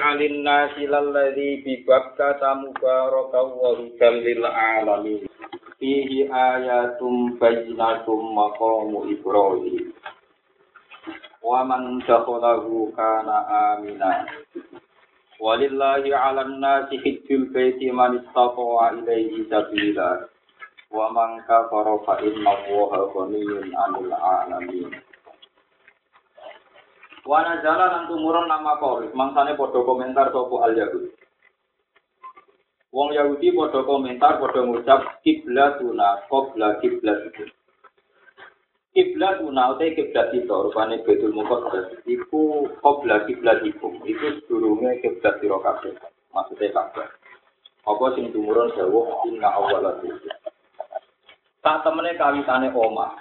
alin nasi lalladhi bibabka tamubaraka wa hudam lil alamin. Fihi ayatum bayyinatum maqamu ibrahim. Wa man dakhalahu kana amina. Walillahi 'alan nasi hajjul baiti man istata'a ilaihi sabila. Wa man kafara fa inna allaha ghaniyyun 'anil 'alamin Wana jalan lan tumurun nama koris, mangsane podo komentar sopo al Yahudi. Wong Yahudi podo komentar podo ngucap kiblat tuna kobla kiblat itu. Kiblat tuna utai kiblat itu rupane betul mukot iku kobla kiblat itu itu sedurunge kiblat siro kabeh. Maksudnya kabeh. Apa sing tumurun jauh inna awalatu. Tak temene kawitane omah,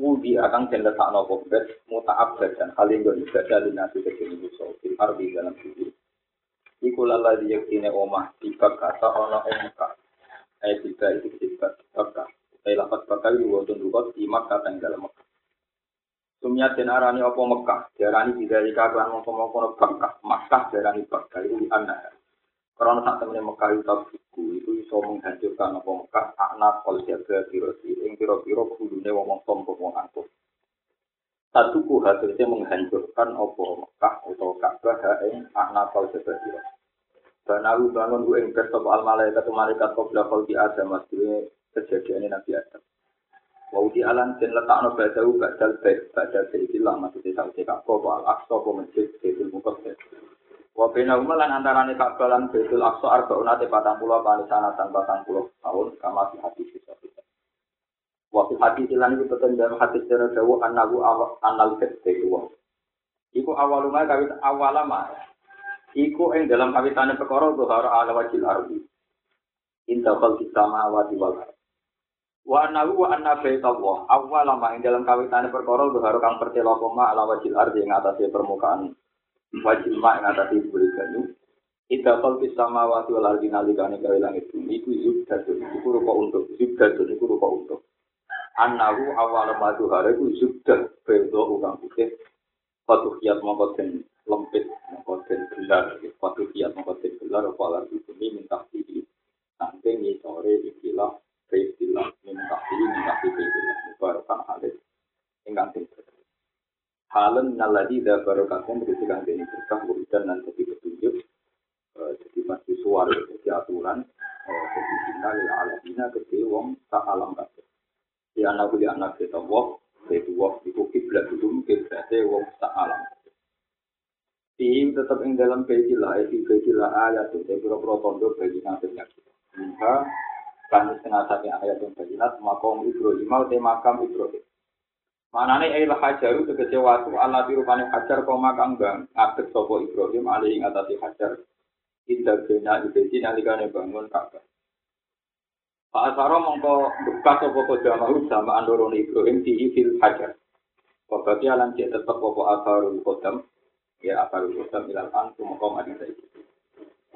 Wudi akan den letakno kobet muta'abbad dan hal yang ibadah linasi kecil musuh fil ardi dalam bumi. Iku lala diyakine omah tiba kata ono Mekah. Ayat tiga itu sifat Mekah. Saya lapat bakal diwotun rukot di Mekah dan dalam Mekah. Sumyat den arani opo Mekah, diarani tidak ikaklan mongko-mongko Mekah, Makkah diarani Mekah, itu anak. Karena saat temennya Mekah itu buku itu bisa menghancurkan apa Mekah anak kalau jaga kiroti yang kiro-kiro bulunya wong sombong mau angkut. Satu kuha terusnya menghancurkan apa Mekah atau Ka'bah yang anak kalau jaga kiroti. Banalu bangun gue engker sop al malaikat malaikat kau bilang kau diada mas gue nabi Adam. Wau di alam dan letak no baca u baca baca baca sehilang mas gue sampai kau bawa aksa kau mencuci sehilang muka Wa bina umalan antarane Ka'bah lan Baitul Aqsa arbauna te 40 kali sana tan 40 tahun kama hadis bisa kita. Wa fi hadis lan itu betul dalam hadis dari dawu annahu annal fitri wa. Iku awaluma kawit awalama. Iku ing dalam kawitane perkara zuhar ala wajil ardi. Inta khalqis samawati wal. Wa annahu wa anna baitallah awalama ing dalam kawitane perkara zuhar kang pertelo koma ala wajil ardi ing atase permukaan wajib mak ngatasi boleh ganyu Ida kal sama wati wal ardi nalikane gawe langit bumi iku zubdatun iku rupa untuk zubdatun iku rupa untuk. Anahu awal madu hare iku zubdat bedo ukang putih. Patuh kiat mongko den lempit mongko den gelar. Patuh kiat mongko den gelar apa lardi bumi minta tinggi Sampai ngisore ikilah Halen naladi da barokatnya berisi kang ini berkah wiridan dan jadi petunjuk jadi masih suara jadi aturan jadi cinta lila alamina ke wong tak alam kabeh di anak di anak kita wong itu wong itu kiblat itu kiblatnya wong tak alam Tim tetap ing dalam bejilah, itu bejilah ayat itu, saya kira-kira tondo bagi nasibnya kita. Maka, kan setengah satu ayat yang bejinat, makom Ibrahim, mau makam Ibrahim. Manane ail hajaru tegese watu ala dirupane hajar koma kang bang ngadeg sapa Ibrahim ali ing atase hajar indah bena ibedi nalikane bangun Ka'bah. Pak Asaro mongko bekas sapa kodamahu sama andorone Ibrahim di fil hajar. Wabati alam cek tetep apa asarul kodam ya asarul kodam ilal an mongko mati saiki.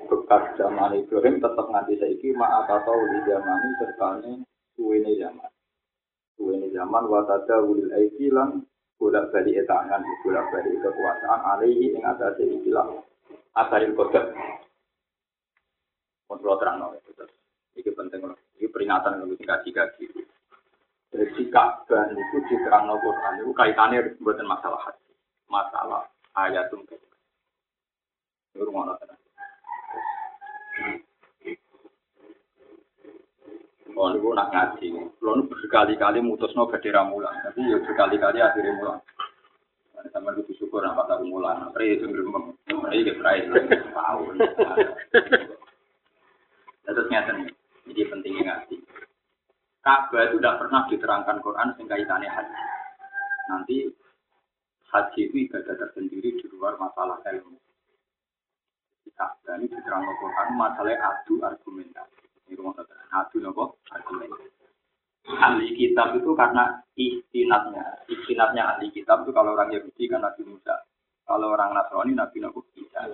Bekas zaman Ibrahim tetep nganti saiki ma atau di zamani sertane suwene zaman. Suwene zaman watada wulil aiki lan bolak balik etangan, bolak balik kekuasaan alaihi ing atas ikilah asaril kodam. Kontrol terang no, ini penting loh. Ini peringatan untuk dikaji-kaji. Jadi Ka'bah itu di terang no Quran itu kaitannya buatan masalah hati, masalah ayat itu. Oh, ini nak ngaji. Kalau berkali-kali mutus no gede ramulan, tapi ya berkali-kali akhirnya mulan. Sama itu syukur apa tak mulan. Pray itu berembang. Pray ke pray. Tahu. Terus nyata nih. Jadi pentingnya ngaji. Ka'bah itu tidak pernah diterangkan Quran sehingga kaitannya haji. Nanti haji itu ibadah tersendiri di luar masalah ilmu. Ka'bah ini diterangkan Quran masalah adu argumentasi. Ini rumah adu nopo argumen. Ahli kitab itu karena istinatnya, istinatnya ahli kitab itu kalau orang Yahudi kan Nabi Musa, kalau orang Nasrani Nabi Nabi Isa.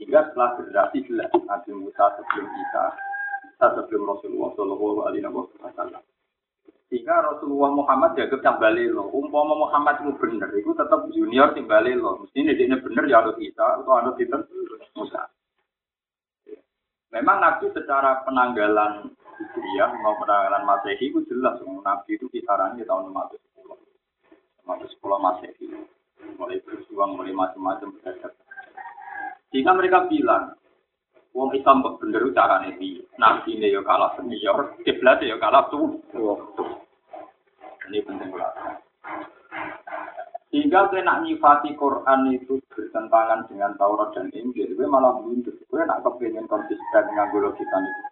Sehingga setelah generasi jelas Nabi Musa sebelum Isa, Isa sebelum Rasulullah Shallallahu Alaihi Wasallam. Sehingga Rasulullah Muhammad jaga tambah lo. Umpama Muhammad itu bener, itu tetap junior timbal lo. Mesti ini bener ya harus kita atau harus kita Musa. Memang Nabi secara penanggalan Hijriah mau penanggalan Masehi itu jelas. Nabi itu kisarannya tahun 510. 510 Masehi. Mulai berjuang, mulai macam-macam. Sehingga mereka bilang, Wong Islam bener iki. Nabi ne yo kalah senior, kiblat yo kalah tuh. Ini penting banget. Sehingga kue nak nyifati Quran itu bertentangan dengan Taurat dan Injil, kue malah mundur. Kue nak kepengen konsisten dengan logika itu.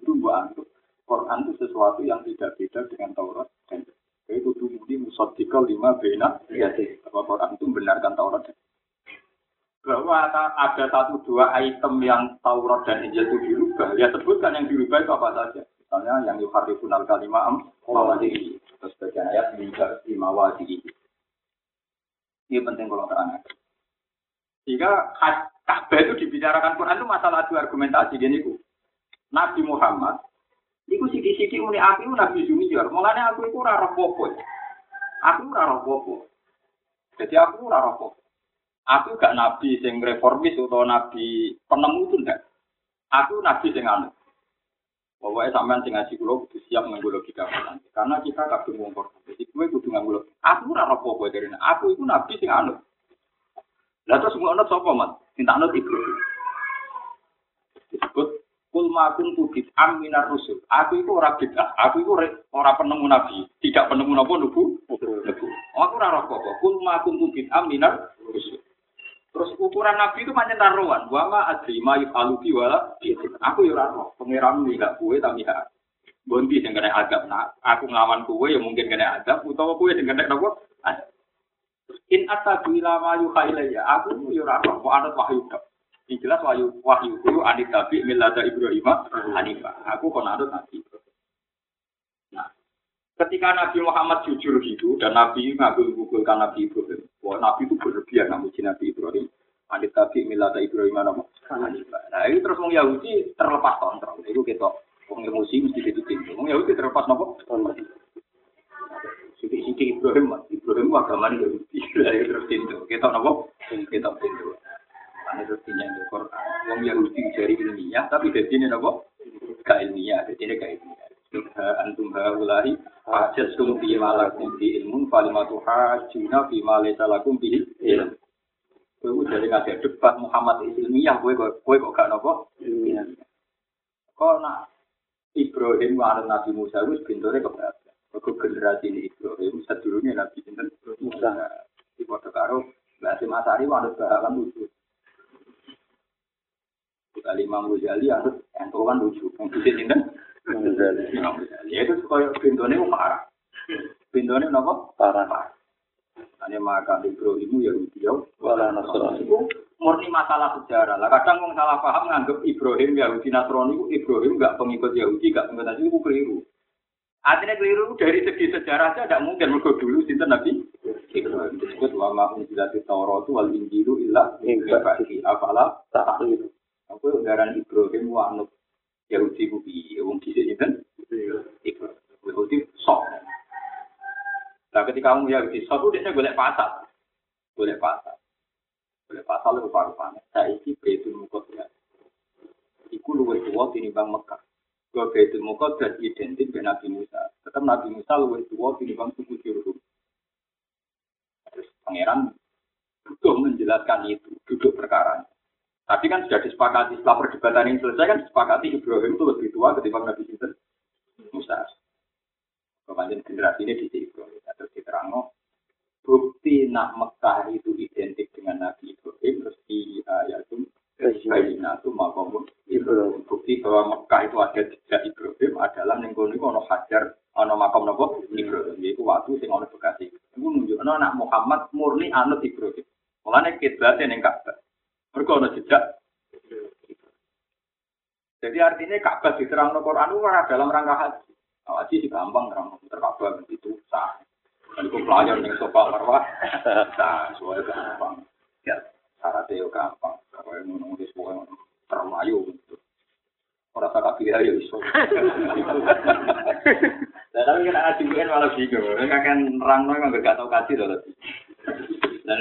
Itu buat Quran itu sesuatu yang tidak beda dengan Taurat dan. Itu tuh mudi musadikal lima bena. Ya sih. Bahwa Quran itu benarkan Taurat dan bahwa ada satu dua item yang Taurat dan Injil itu dirubah, ya sebutkan yang dirubah itu apa saja. Misalnya yang yuharifun al kalimah am mawadi. Terus bagian ayat di mawadi. Ini penting kalau terangkan. Sehingga Ka'bah itu dibicarakan Quran itu masalah dua argumentasi dia itu. Nabi Muhammad Iku sidi-sidi muni aku itu Nabi Junior. Mulanya aku itu rara popo. Aku rara popo. Jadi aku rara popo. Aku gak nabi sing reformis atau nabi penemu itu enggak. Aku nabi sing anu. Pokoknya sampean sing ngaji kula kudu siap nganggo logika Karena kita kabeh kok. Jadi kowe kudu nganggo. Aku ora apa kowe dari aku iku nabi sing anu. Lah terus ngono sapa, Mat? Anut iku. Disebut kul makun tu bid'am minar rusul. Aku itu ora bid'ah. Aku itu ora penemu nabi. Tidak penemu napa nubu. Aku ora rokok. Kul makun tu bid'am minar rusul. Terus ukuran Nabi itu macam taruhan. Wama adri ma yufalu wala Aku ya raro. Pengiram gak kue tapi ya. Bondi yang kena adab. Nah, aku ngelawan kue ya mungkin kena adab. Utawa kue yang kena nopo. In atabu ilama yuha ya. Aku ya raro. Mau anut wahyu dok. Ini jelas wahyu wahyu itu anit tabi milada Ibrahim Hanifah. Aku kon anut Nabi Nah, ketika Nabi Muhammad jujur gitu dan Nabi ngabul gugulkan Nabi Ibrahim, Wah, Nabi itu berlebihan namuji Nabi Ibrahim. Adit tabi milata Ibrahim nama. Nah, ini terus orang Yahudi terlepas kontrol. Itu kita orang emosi mesti pintu. Orang Yahudi terlepas nopo. Sidik-sidik Ibrahim, Ibrahim agama Yahudi. terus pintu. Kita nopo. Kita pintu. Ini terus pinjam Quran. Orang Yahudi jari ilmiah, tapi dari sini nopo. Gak ilmiah, dari sini gak ilmiah. antum haulahi hajjastum fi malakum bi ilmun falimatu hajjuna fi ma laysa lakum bi ilm. Kowe jadi ngajak debat Muhammad ilmiah kowe kowe kok gak nopo? Kok nak Ibrahim wa Nabi Musa wis bintore keberatan. Kok generasi ini Ibrahim sedurunge Nabi sinten Musa. Di foto karo Mbak Simasari wanut bahalan lucu. Kita lima Ghazali harus kan lucu. Yang di sini Ya itu kaya bintone parah. Bintone napa? Parah. Ane maka Ibrahim ya Yahudi wala Nasrani. Itu murni masalah sejarah. Lah kadang wong salah paham nganggep Ibrahim Yahudi Nasrani Ibrahim enggak pengikut Yahudi, enggak pengikut Nasrani itu keliru. Artinya keliru dari segi sejarah saja tidak mungkin mergo dulu sinten Nabi Ibrahim disebut wa ma unzilati Taurat wal Injilu illa min ba'di afala ta'qilun. Aku ngaran Ibrahim wa anut Yahudi ku piye wong dhisik kan? Iku Yahudi sok. Nah ketika kamu Yahudi sok dia golek pasar. Golek pasar. Golek pasar lu paru-paru. Saiki Baitul Muqaddas. Iku luwih tuwa tinimbang Mekah. Gua Baitul Muqaddas identik dengan Nabi Musa. Tetap Nabi Musa luwih tuwa tinimbang suku Jurhum. Terus pangeran butuh menjelaskan itu, duduk perkara. Tapi kan sudah disepakati setelah perdebatan ini selesai kan disepakati Ibrahim itu lebih tua ketimbang Nabi Sinten Musa. Kemudian generasi ini di Ibrahim terus diterang bukti nak Mekah itu identik dengan Nabi Ibrahim terus di ayat itu Bayina itu makom Ibrahim bukti bahwa Mekah itu ada jejak Ibrahim adalah nengkoni ono hajar ono makom nopo Ibrahim yaitu waktu sing ono bekasi itu menunjukkan anak Muhammad murni anut Ibrahim mulanya kiblatnya neng Ka'bah mereka ada jejak. Jadi artinya Ka'bah diterang no Quran itu dalam rangka haji. Nah, haji sih gampang terang terkabah itu sah. Dan itu pelajar yang sopa marwah, sah, soalnya gampang. Ya, syaratnya gampang. Kalau yang nulis pokoknya terlayu gitu. Orang tak pilih aja iso. Dan Tapi kan anak juga malah bingung. Mereka kan nerang nerang nggak tahu kasih loh. Dan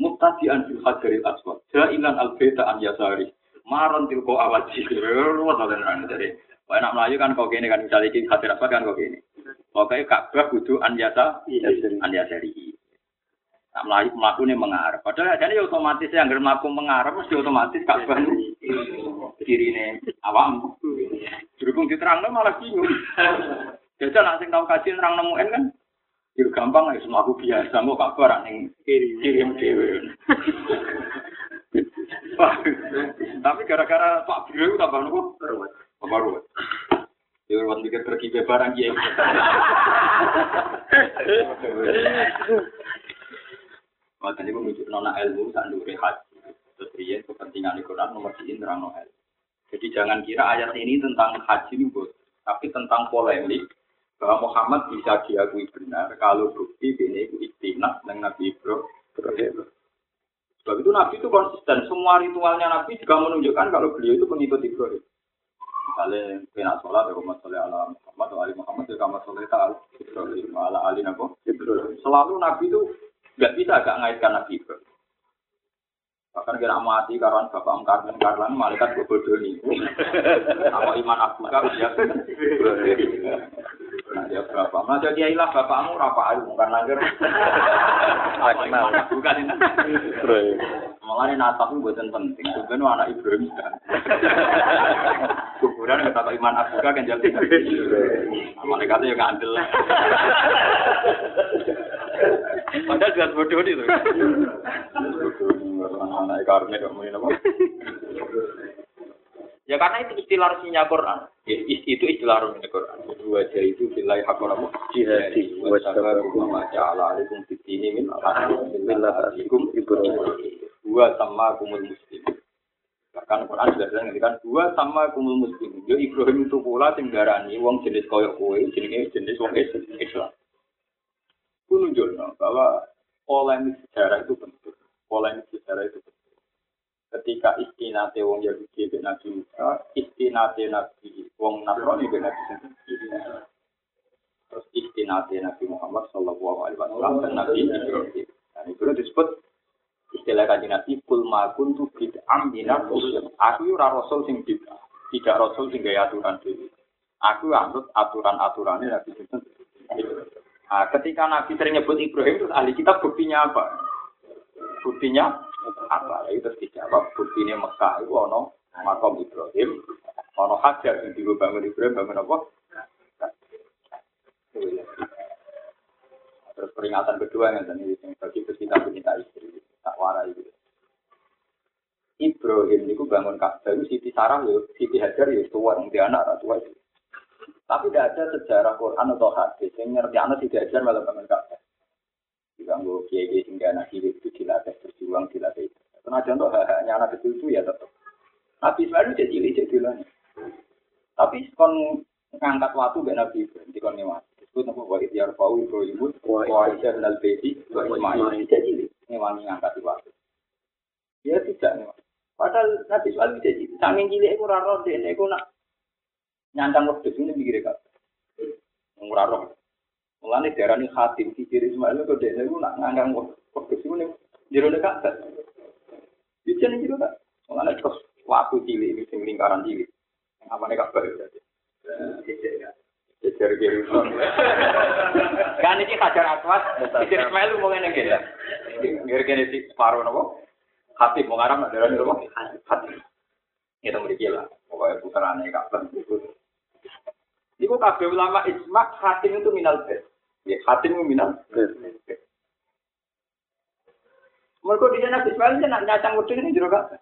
mutadian fil hajaril aswad. Jailan al beta an yasari. Maron tilko awaji. Ruwet oleh. Wah enak melayu kan kau gini kan misalnya ini hajar aswad kan kau gini. Pokoknya Ka'bah kudu an yasa an yasari. Nak melayu melaku nih mengarah. Padahal jadi otomatis yang nggak melaku mengarah mesti otomatis Ka'bah kiri nih awam. Berhubung diterang malah bingung. Jadi nak sing tau kaji nerang nemuin kan, ya gampang ya semua aku biasa, mau yang kiri kirim dewe. Tapi gara-gara Pak Biro itu tambah nopo? Tambah ruwet. Ya ruwet mikir pergi ke barang ya. Aku menunjuk nona ilmu saat dulu haji. Terus dia kepentingan Quran nomor di nerang noel. Jadi jangan kira ayat ini tentang haji ini, tapi tentang polemik bahwa Muhammad bisa diakui benar kalau bukti ini itu istinah dengan Nabi Ibrahim. Sebab itu Nabi itu konsisten. Semua ritualnya Nabi juga menunjukkan kalau beliau itu pengikut Ibrahim. Misalnya, kena sholat, ya Muhammad ala Muhammad, Ali Muhammad, ya sholat ala Ibrahim, ala Ali Ibrahim. Selalu Nabi itu nggak bisa gak ngaitkan Nabi Ibrahim. Bahkan kira mati karena bapak Karlan Karlan malaikat bodoh ini. Apa iman aku kau dia? Nah dia berapa? Nah jadi ilah bapakmu rapa ayu bukan langgar. Bukan ini. Malah ini natap buatan penting. Sebenarnya anak Ibrahim kan. Kuburan kata iman aku kan jadi. Malaikatnya yang ngandel. Padahal jelas bodoh itu. Ini? Ya karena itu istilah resminya Quran. Itu istilah resminya Quran. Dua jari itu nilai hak orang jihadi. Wasabar hukum ala alaikum. Dua sama kumul muslim. Bahkan Quran sudah bilang kan dua sama kumul muslim. Yo Ibrahim itu pula sing darani wong jenis koyok kue, jenis jenis wong Islam. Itu nunjukno bahwa polemik sejarah itu penting. Polemik sejarah itu penting. Ketika istinate wong Yahudi be Nabi Musa, istinate Nabi wong Nasrani be Nabi Terus istinate Nabi Muhammad Sallallahu Alaihi Wasallam dan Nabi Ibrahim. Dan itu disebut istilah kaji Nabi kul makun tu bid'am minat usul. Aku ora rasul sing bid'ah, tidak rasul sing gaya aturan dhewe. Aku anut aturan-aturannya Nabi Nah, ketika Nabi sering nyebut Ibrahim, terus ahli kita buktinya apa? Buktinya apa? Ya, terus dijawab, buktinya Mekah itu ono makom Ibrahim, ono hajar yang bangun Ibrahim, bangun apa? Terus peringatan kedua yang tadi bagi pecinta pecinta istri, tak warai itu. Ibrahim itu bangun itu Siti Sarah yo, Siti Hajar yo tua, yang dia anak tua itu. Tapi tidak ada sejarah Quran atau hadis yang ngerti anak tidak ajar malah bangun Ka'bah. Diganggu kiai kiai sehingga anak hidup itu dilatih berjuang dilatih. Karena contoh hanya anak kecil itu ya tetap. Nabi Ismail jadi jadi Tapi kon ngangkat waktu gak Nabi di kon ngewas. Disebut nama wa idyar fau Ibrahim wa Aisyah dan Al-Bedi wa Ismail jadi ngewangi ngangkat waktu. Dia tidak. Padahal Nabi Ismail jadi Sanging cilik itu raro dia itu nak nyangkang waktu ini mikir kak. Ngurah roh. Mulane darani khatim si diri Ismail itu dia itu nak ngangkang waktu ini jero dekat. Bisa nih gitu kak. Mulane terus waktu cilik ini sing lingkaran cilik. Apa nih kak baru jadi. Jejer kiri Kan ini kajar aswat, Jejer Ismail mau ngene gitu. Ngene si separuh nopo. Hati mau ngaram ada nopo. Hati. Itu mriki lah. Pokoknya putarane kapan Iku kabeh ulama isma hatim itu minal bed. Ya, hatim itu minal bed. Mereka di sana Ismail nak nyacang wedhus ini jero kabeh.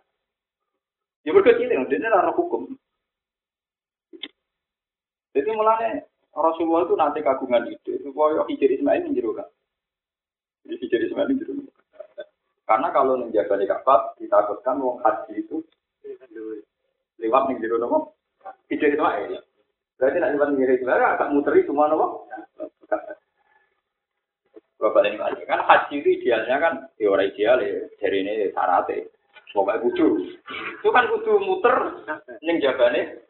Ya mereka cilik, dia ora hukum. Jadi mulanya Rasulullah itu nanti kagungan ide supaya hijir Ismail ini jero kabeh. Jadi hijir Ismail ini jero Karena kalau menjaga di Ka'bah ditakutkan wong haji itu lewat ning jero nopo? Hijir Ismail. Berarti nak nyimpan mirip sebenarnya agak muteri semua nopo. Bapak ini kan haji itu idealnya kan teori ideal ya dari ini syaratnya. Pokoknya kudu. Itu kan kudu muter neng jabane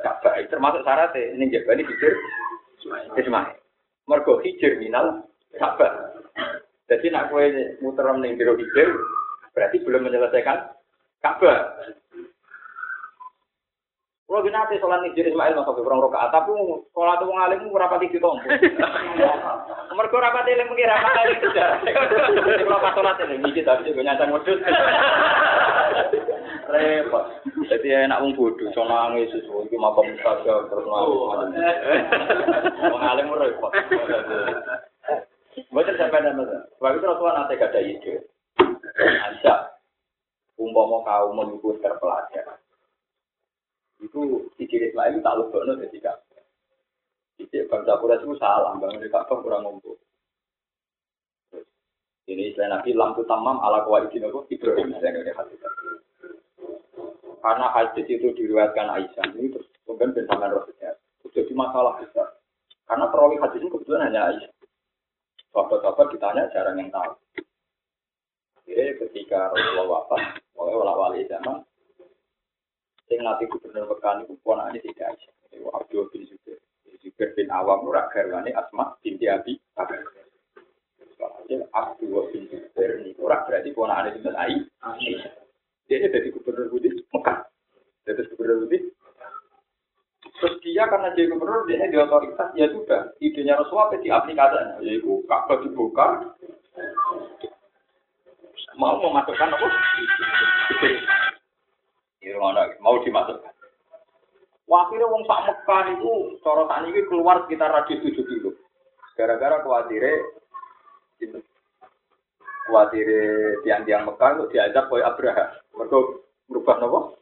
Ka'bah termasuk syaratnya neng jabane pikir. Ismail. Mergo hijir minal Ka'bah. Jadi nak kowe muter ning jero hijir berarti belum menyelesaikan Ka'bah. Kalau gini nanti sholat nih Ismail masuk ke orang rokaat, tapi sholat itu ngalim ora pati ditompo. Mergo ora pati eling mengira apa kali tidak. Kalau pas sholat ini mikir tapi juga nyata modus. Repot. Jadi enak wong bodoh, sono nangis sesuatu iki makom saja terus nangis. Wong alim repot. Mboten sampai nama. Sebab itu Rasulullah nanti gak ada ide. Aisyah, umpama kaum menunggu terpelajar itu ciri Ismail tak lebokno dadi kabeh. Cicik bangsa Quraisy itu salah, di Ka'bah kurang ngumpul. Ini istilah Nabi lampu tamam ala kawaidin apa? Ibrahim misalnya hadis. Karena hadis itu diriwayatkan Aisyah ini terus kemudian bersama Rasulullah. Jadi masalah besar. Karena perawi hadis ini kebetulan hanya Aisyah. Sahabat-sahabat ditanya jarang yang tahu. Jadi ketika Rasulullah wafat, oleh wali zaman, Sing nanti gubernur Mekah itu ponakane tidak Aisyah. Itu Abdul bin Zubair. Zubair bin Awam ora garwane Asma binti Abi Bakar. Hasil Abdul bin Zubair ini ora berarti ponakane sinten Aisyah. Dia jadi gubernur Budi Mekah. Jadi gubernur Budi Terus dia karena jadi gubernur, dia di otoritas, ya sudah. Idenya Rasulullah diaplikasikan. Yaitu Ka'bah dibuka, mau memasukkan apa? Mau dimasukkan. Wakilnya wong sak Mekah itu cara ini keluar sekitar radius 7 kilo. Gara-gara khawatirnya itu khawatirnya tiang-tiang Mekah itu diajak oleh Abraha. Mereka berubah nopo?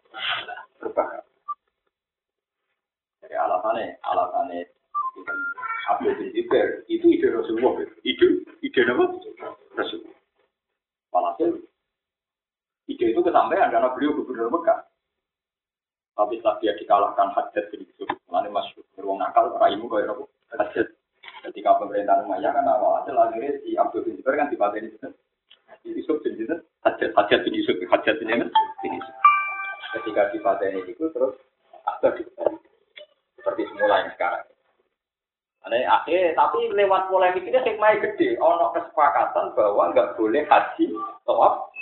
Dikalahkan hajat bin Yusuf, mana masuk beruang nakal, raimu kau apa? Hajat. Ketika pemerintahan Umayyah kan awal hasil akhirnya si Abdul bin Zubair kan dipateni itu. Yusuf bin Yusuf, hajat, hajat bin Yusuf, hajat bin Yusuf. Ketika dipateni itu terus ada seperti semula yang sekarang. Aneh, akhir, tapi lewat polemik ini hikmahnya gede. Ono kesepakatan bahwa nggak boleh haji, tawaf,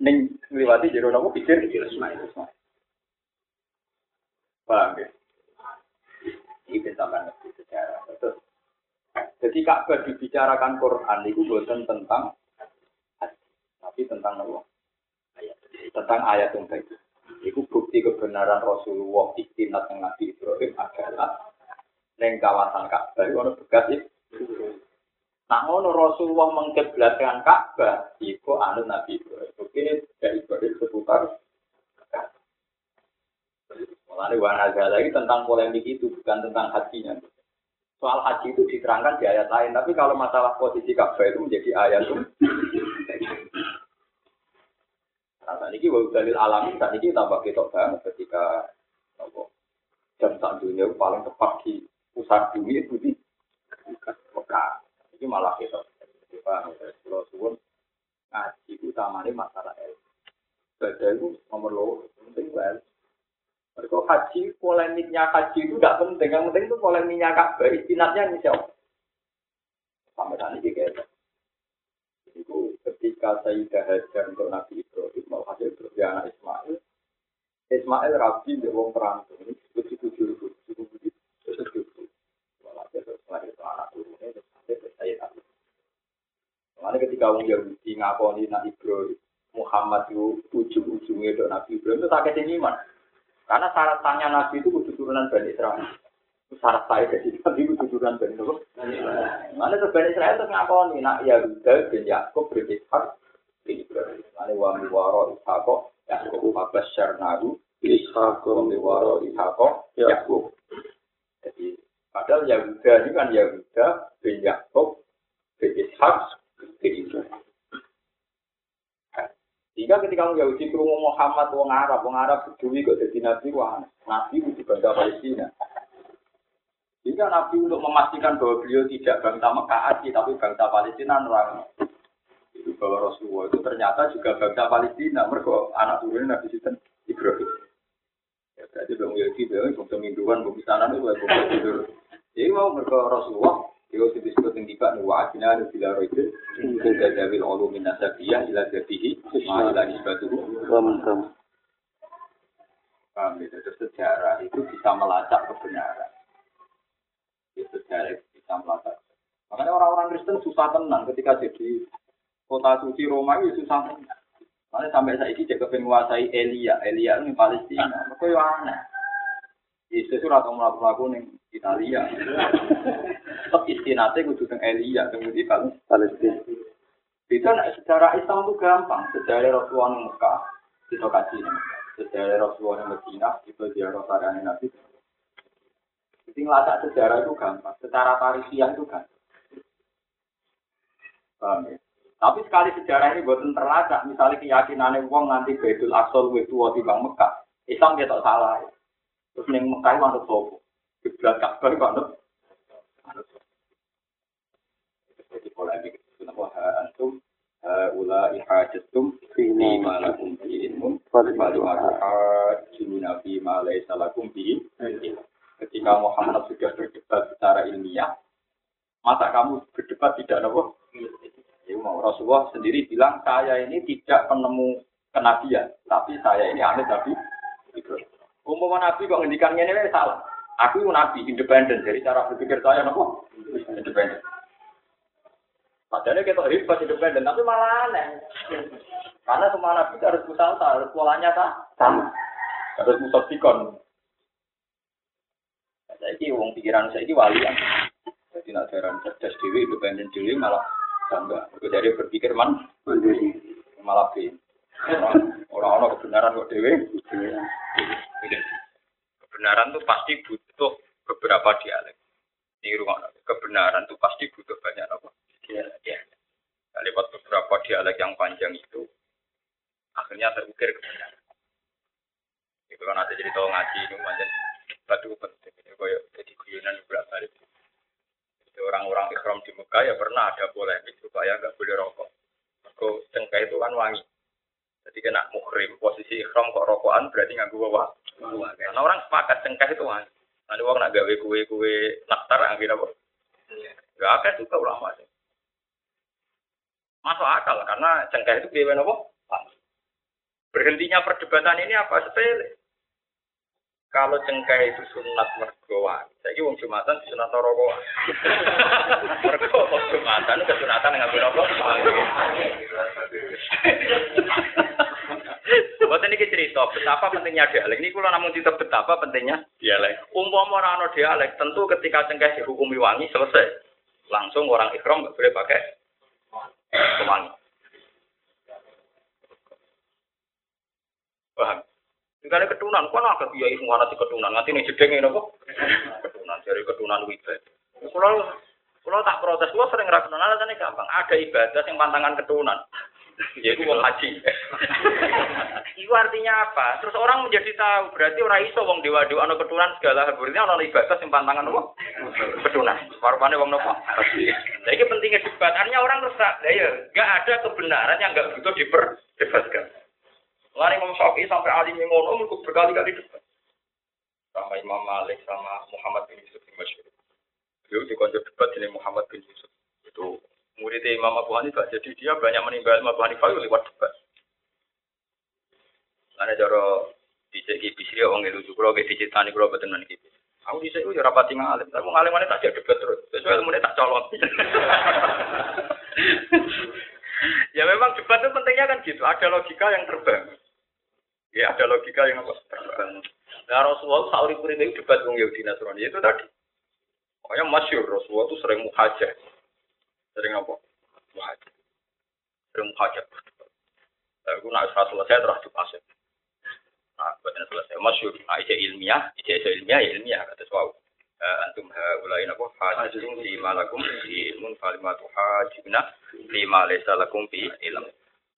Neng ngliwati jero nopo pikir Ismail. Paham ya? Ini sampai ngerti sejarah. Terus, jadi Ka'bah dibicarakan Quran itu bukan tentang tapi tentang apa? Tentang ayat yang baik. Itu bukti kebenaran Rasulullah istinat yang Nabi Ibrahim adalah neng kawasan Ka'bah itu ada bekas. Nah, Rasulullah mengkiblatkan Ka'bah, itu anu Nabi Ibrahim. Ini dari Ibrahim seputar Mulai wana lagi tentang polemik itu bukan tentang hajinya. Soal haji itu diterangkan di ayat lain, tapi kalau masalah posisi Ka'bah itu menjadi ayat itu. Nah, saat ini wau dalil alami, saat ini tambah kita banget ketika apa, jam saat dunia paling tepat di pusat bumi itu di Mekah. Ini malah kita. Pak, kalau suwun ngaji utamanya masalah ilmu. Baca itu nomor lo, penting banget. Mereka haji, polemiknya haji itu tidak penting. Yang penting itu polemiknya Ka'bah, istinatnya ini siapa? Sampai ini kayak Itu ketika Sayyidah Hajar untuk Nabi Ibrahim, mau hasil berarti anak Ismail. Ismail rabi di wong perantau. Ini disebut suku juru, suku budi, suku juru. Walhasil anak turunnya, terus sampai. Karena ketika orang Yahudi ngakoni Nabi Ibrahim, Muhammad itu ujung-ujungnya untuk Nabi Ibrahim itu sakit iman. Karena syarat tanya Nabi itu kudu turunan Bani Israel. Syarat saya jadi Nabi itu turunan Bani Israel. Mana tuh Bani Israel terus ngakoni nak Yahuda bin Yakub bin Ishak bin Ibrahim. Mana wa miwaro Ishako Yakub Abbas Syarnahu Ishak wa miwaro Ishako Yakub. Jadi padahal Yahuda ini kan Yahuda bin Yakub bin Ishak Jika ketika orang Yahudi kerungu Muhammad, wong Arab, wong Arab peduli kok jadi nabi, wah nabi itu bangsa Palestina. Jika nabi untuk memastikan bahwa beliau tidak bangsa Mekah aja, tapi bangsa Palestina nerang. Itu bahwa Rasulullah itu ternyata juga bangsa Palestina. Mereka anak turunnya Nabi Sinten Ibrahim. Ya, berarti bang Yahudi, bang bangsa mingguan, bang sana itu bangsa tidur mau mereka Rasulullah Yo disebut yang tiba nih wajibnya ada bila roibil Juga jawil ulu minasabiyah ila jadihi Ma'ila nisbatuhu Paham ya? Terus sejarah itu bisa melacak kebenaran ya, Sejarah itu bisa melacak Makanya orang-orang Kristen susah tenang ketika jadi kota suci Roma itu susah tenang Makanya sampai saat ini jaga menguasai Elia, Elia ini Palestina. Mereka yang aneh. Yesus itu atau melaku-melaku nih Italia. Tetap istinate kudu teng Elia teng di Palestina. Itu nak secara Islam itu gampang. Sejarah Rasulullah di Mekah kita kasih Sejarah Rasulullah di Medina kita ziarah sarane Nabi. Jadi ngelacak sejarah itu gampang. Secara tarihian itu gampang. Paham ya? Tapi sekali sejarah ini buatan terlacak, misalnya keyakinan uang nanti Baitul Aqsa luwih tua di Bang Mekah, Islam tak salah. Terus neng Mekah manut sopo, kiblat Ka'bah manut. Jadi polemik itu nama antum ula ihajatum fi malakum bi ilmu baru hajjun nabi ma laysa lakum bi Ketika Muhammad sudah berdebat secara ilmiah, masa kamu berdebat tidak nopo? Ya, mau Rasulullah sendiri bilang saya ini tidak penemu kenabian, tapi saya ini aneh tapi umum nabi kok ngendikannya ini salah. Aku nabi independen, jadi cara berpikir saya nopo independen. Padahal kita hebat independen, tapi malah aneh. Karena semua nabi harus musalsa, harus polanya sama. Harus musafikon. Saya ini uang pikiran saya ini wali Jadi nak jaran cerdas dewi, independen dewi malah Bangga. Dari berpikir man, malah bin. Orang-orang kebenaran kok dewe. Kebenaran tuh pasti butuh beberapa dialek. Ini rumah kebenaran tuh pasti butuh banyak apa? Ya. Lewat beberapa dialek yang panjang itu, akhirnya terukir kebenaran. Itu kan ada jadi tahu ngaji ini macam batu penting. Kayak jadi guyonan berapa kali orang-orang ikhram di Mekah ya pernah ada polemik supaya nggak boleh rokok. Kok cengkeh itu kan wangi. Jadi kena muhrim posisi ikhram kok rokokan berarti nggak gue wah. Karena orang sepakat cengkeh itu wangi. Nanti orang nak gawe kue-kue naktar akhirnya apa? Gak akan juga ulama sih. Masuk akal karena cengkeh itu biaya apa? Berhentinya perdebatan ini apa sepele? Kalau cengkeh itu sunat mergoan, saya wong jumatan sunat rokokan. Mergo wong jumatan kesunatan nggak apa? Buat ini cerita betapa pentingnya dialek. Ini kalau namun cerita betapa pentingnya dialek. Umpama orang dialek, tentu ketika cengkeh dihukumi wangi selesai, langsung orang ikhram nggak boleh pakai pewangi. Paham? Sekali ketunan, kok agak kiai semua nanti ketunan, nanti nih jedeng ini kok. Ketunan, dari ketunan wibadah. Kalau kalau tak protes, gua sering rakyat alasannya gampang. Ada ibadah yang pantangan ketunan. Yaitu wong haji. Itu artinya apa? Terus orang menjadi tahu, berarti orang iso wong dewa dewa ano ketunan segala berarti ono ibadah yang pantangan apa? Ketunan. Warpane wong nopo? Nah, ini pentingnya debat. Artinya orang terus tak, ya, gak ada kebenaran yang gak butuh diperdebatkan. Lari Imam Syafi'i sampai alim yang ngono berkali-kali debat. Sama Imam Malik sama Muhammad bin Yusuf bin Masyur. Beliau dikonjol debat dengan Muhammad bin Yusuf. Itu murid Imam Abu Hanifah. Jadi dia banyak menimba Imam Abu Hanifah lewat debat. Karena cara dicek kibis dia orang itu juga kayak dicek tani kalau betul nanti kibis. Aku dicek itu rapati ngalim. Tapi ngalim mana tak debat terus. Sesuai ilmu tak colok. ya memang debat itu pentingnya kan gitu. Ada logika yang terbang. Ya ada logika yang apa? Terbang. Nah Rasulullah sauri puri itu debat dengan Yahudi Nasrani itu tadi. Pokoknya masyur Rasulullah itu sering muhajir. Sering apa? Muhajir. Sering muhajir. Aku nak selesai terus dipasir. Nah, buatnya selesai. Masyur. Nah, ilmiah, ijazah ilmiah, ya ilmiah. Kata suau. antum haulai napa hajjun fi malakum fi ilmun falimatu hajjuna fi ma laysa lakum fi ilm.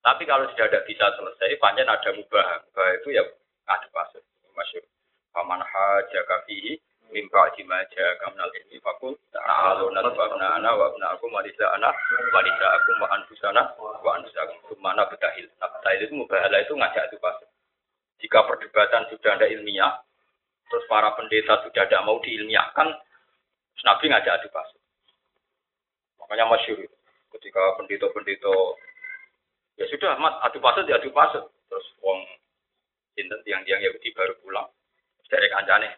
Tapi kalau sudah tidak bisa selesai, panjang ada mubah. Mubah itu ya ada pasir. Masyur. Faman hajjaka fihi min ba'di ma ja'aka minal ilmi faqul ta'alu nasba'na ana wa abna'akum wa nisa'ana wa nisa'akum wa anfusana wa anfusakum. Sumana betahil. Nah, betahil itu mubahalah itu ngajak itu pasir. Jika perdebatan sudah ada ilmiah, terus para pendeta sudah tidak mau diilmiahkan, Nabi ngajak adu pasut. Makanya masyur. Ketika pendito-pendito, ya sudah, mat, adu pasut ya adu pasut. Terus wong sinten tiang-tiang Yahudi baru pulang dari kancane.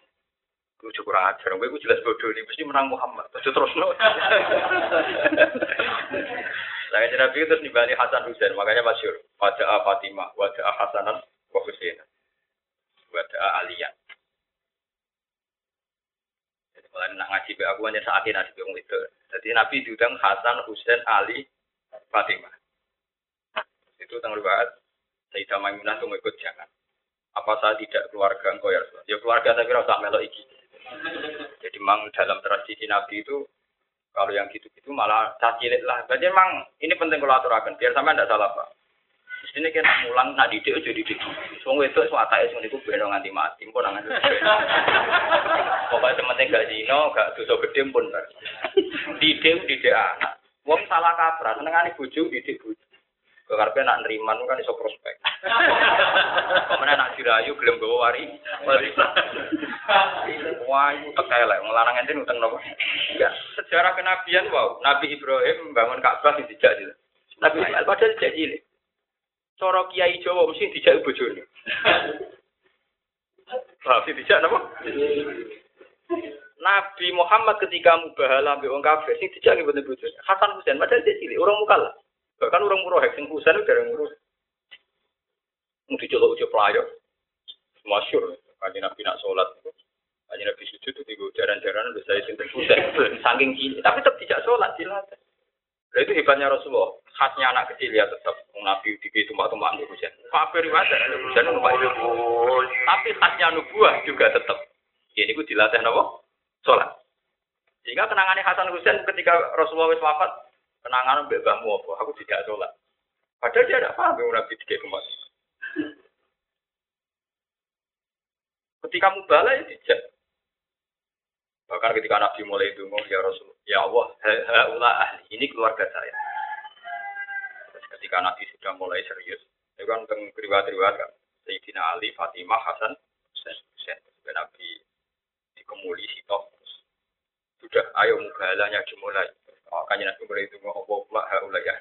Gue cukup kurang ajar, gue jelas bodoh ini mesti menang Muhammad. Terus terus no. Saya Nabi terus nimbali Hasan Husain, makanya masyur. Wajah Fatimah, wajah Hasanan, wa. Wajah Aliyah. Jadi kalau nak ngaji be aku hanya saat ini ngaji itu. Jadi Nabi diundang Hasan, Husain, Ali, Fatimah. Itu tanggal riwayat Sayyidah Maimunah itu ikut jangan. Apa saya tidak keluarga engkau ya Rasulullah? Ya keluarga tapi rasa melok iki. Jadi memang dalam tradisi Nabi itu kalau yang gitu-gitu malah cacilik lah. Jadi memang ini penting kalau aturakan biar sama tidak salah pak. Di sini kan mulang nak didik jadi didik. Semua itu semua tak itu niku beno nganti mati pun nangan. Pokoknya sementing gak zino, gak dosa gede pun. Didik didik anak. Wong salah kaprah, senengane bojo didik bojo. Kekarpe nak neriman kan iso prospek. Ke mana nak dirayu gelem gawa wari. Wah, itu tekelek ngelarang ente utang nopo. Ya, sejarah kenabian wow, Nabi Ibrahim membangun Ka'bah sing dijak. Nabi Ismail padahal dijak cilik. Cara Kiai Jawa mesti dijak bojone. Lah, sing dijak napa? Nabi Muhammad ketika mubahala ambek wong kafir sing dijak mboten bojone. Hasan Husain padahal dia cilik, orang mukalla. Bahkan orang murah sing Husain udah orang murah. Mau dicolok ujuk pelayo. Masyur. Kaji Nabi nak sholat. Kaji Nabi sujud itu tiga jaran-jaran udah saya sinten Husain. Saking gini. Tapi tetap tidak sholat. Dilatih. Itu hebatnya Rasulullah. Khasnya anak kecil ya tetap. Nabi di tumbak-tumbak untuk Husain. Kafir wajar. Husain numpak itu. Tapi khasnya nubuah juga tetap. Ini gue dilatih apa? Sholat. Sehingga kenangannya Hasan Husain ketika Rasulullah wis wafat, kenangan mbak mbahmu apa? Aku tidak sholat. Padahal dia tidak paham yang Nabi tiga kemas. Ketika mubala ya tidak. Bahkan ketika Nabi mulai itu ya Rasul, ya Allah, haula ahli ini keluarga saya. Terus ketika Nabi sudah mulai serius, itu kan tentang riwayat-riwayat kan, Sayyidina Ali, Fatimah, Hasan, Husain, Husain. Nabi dikemuli sitok sudah ayo mubalanya dimulai makanya nanti mulai itu mau Allah haula ya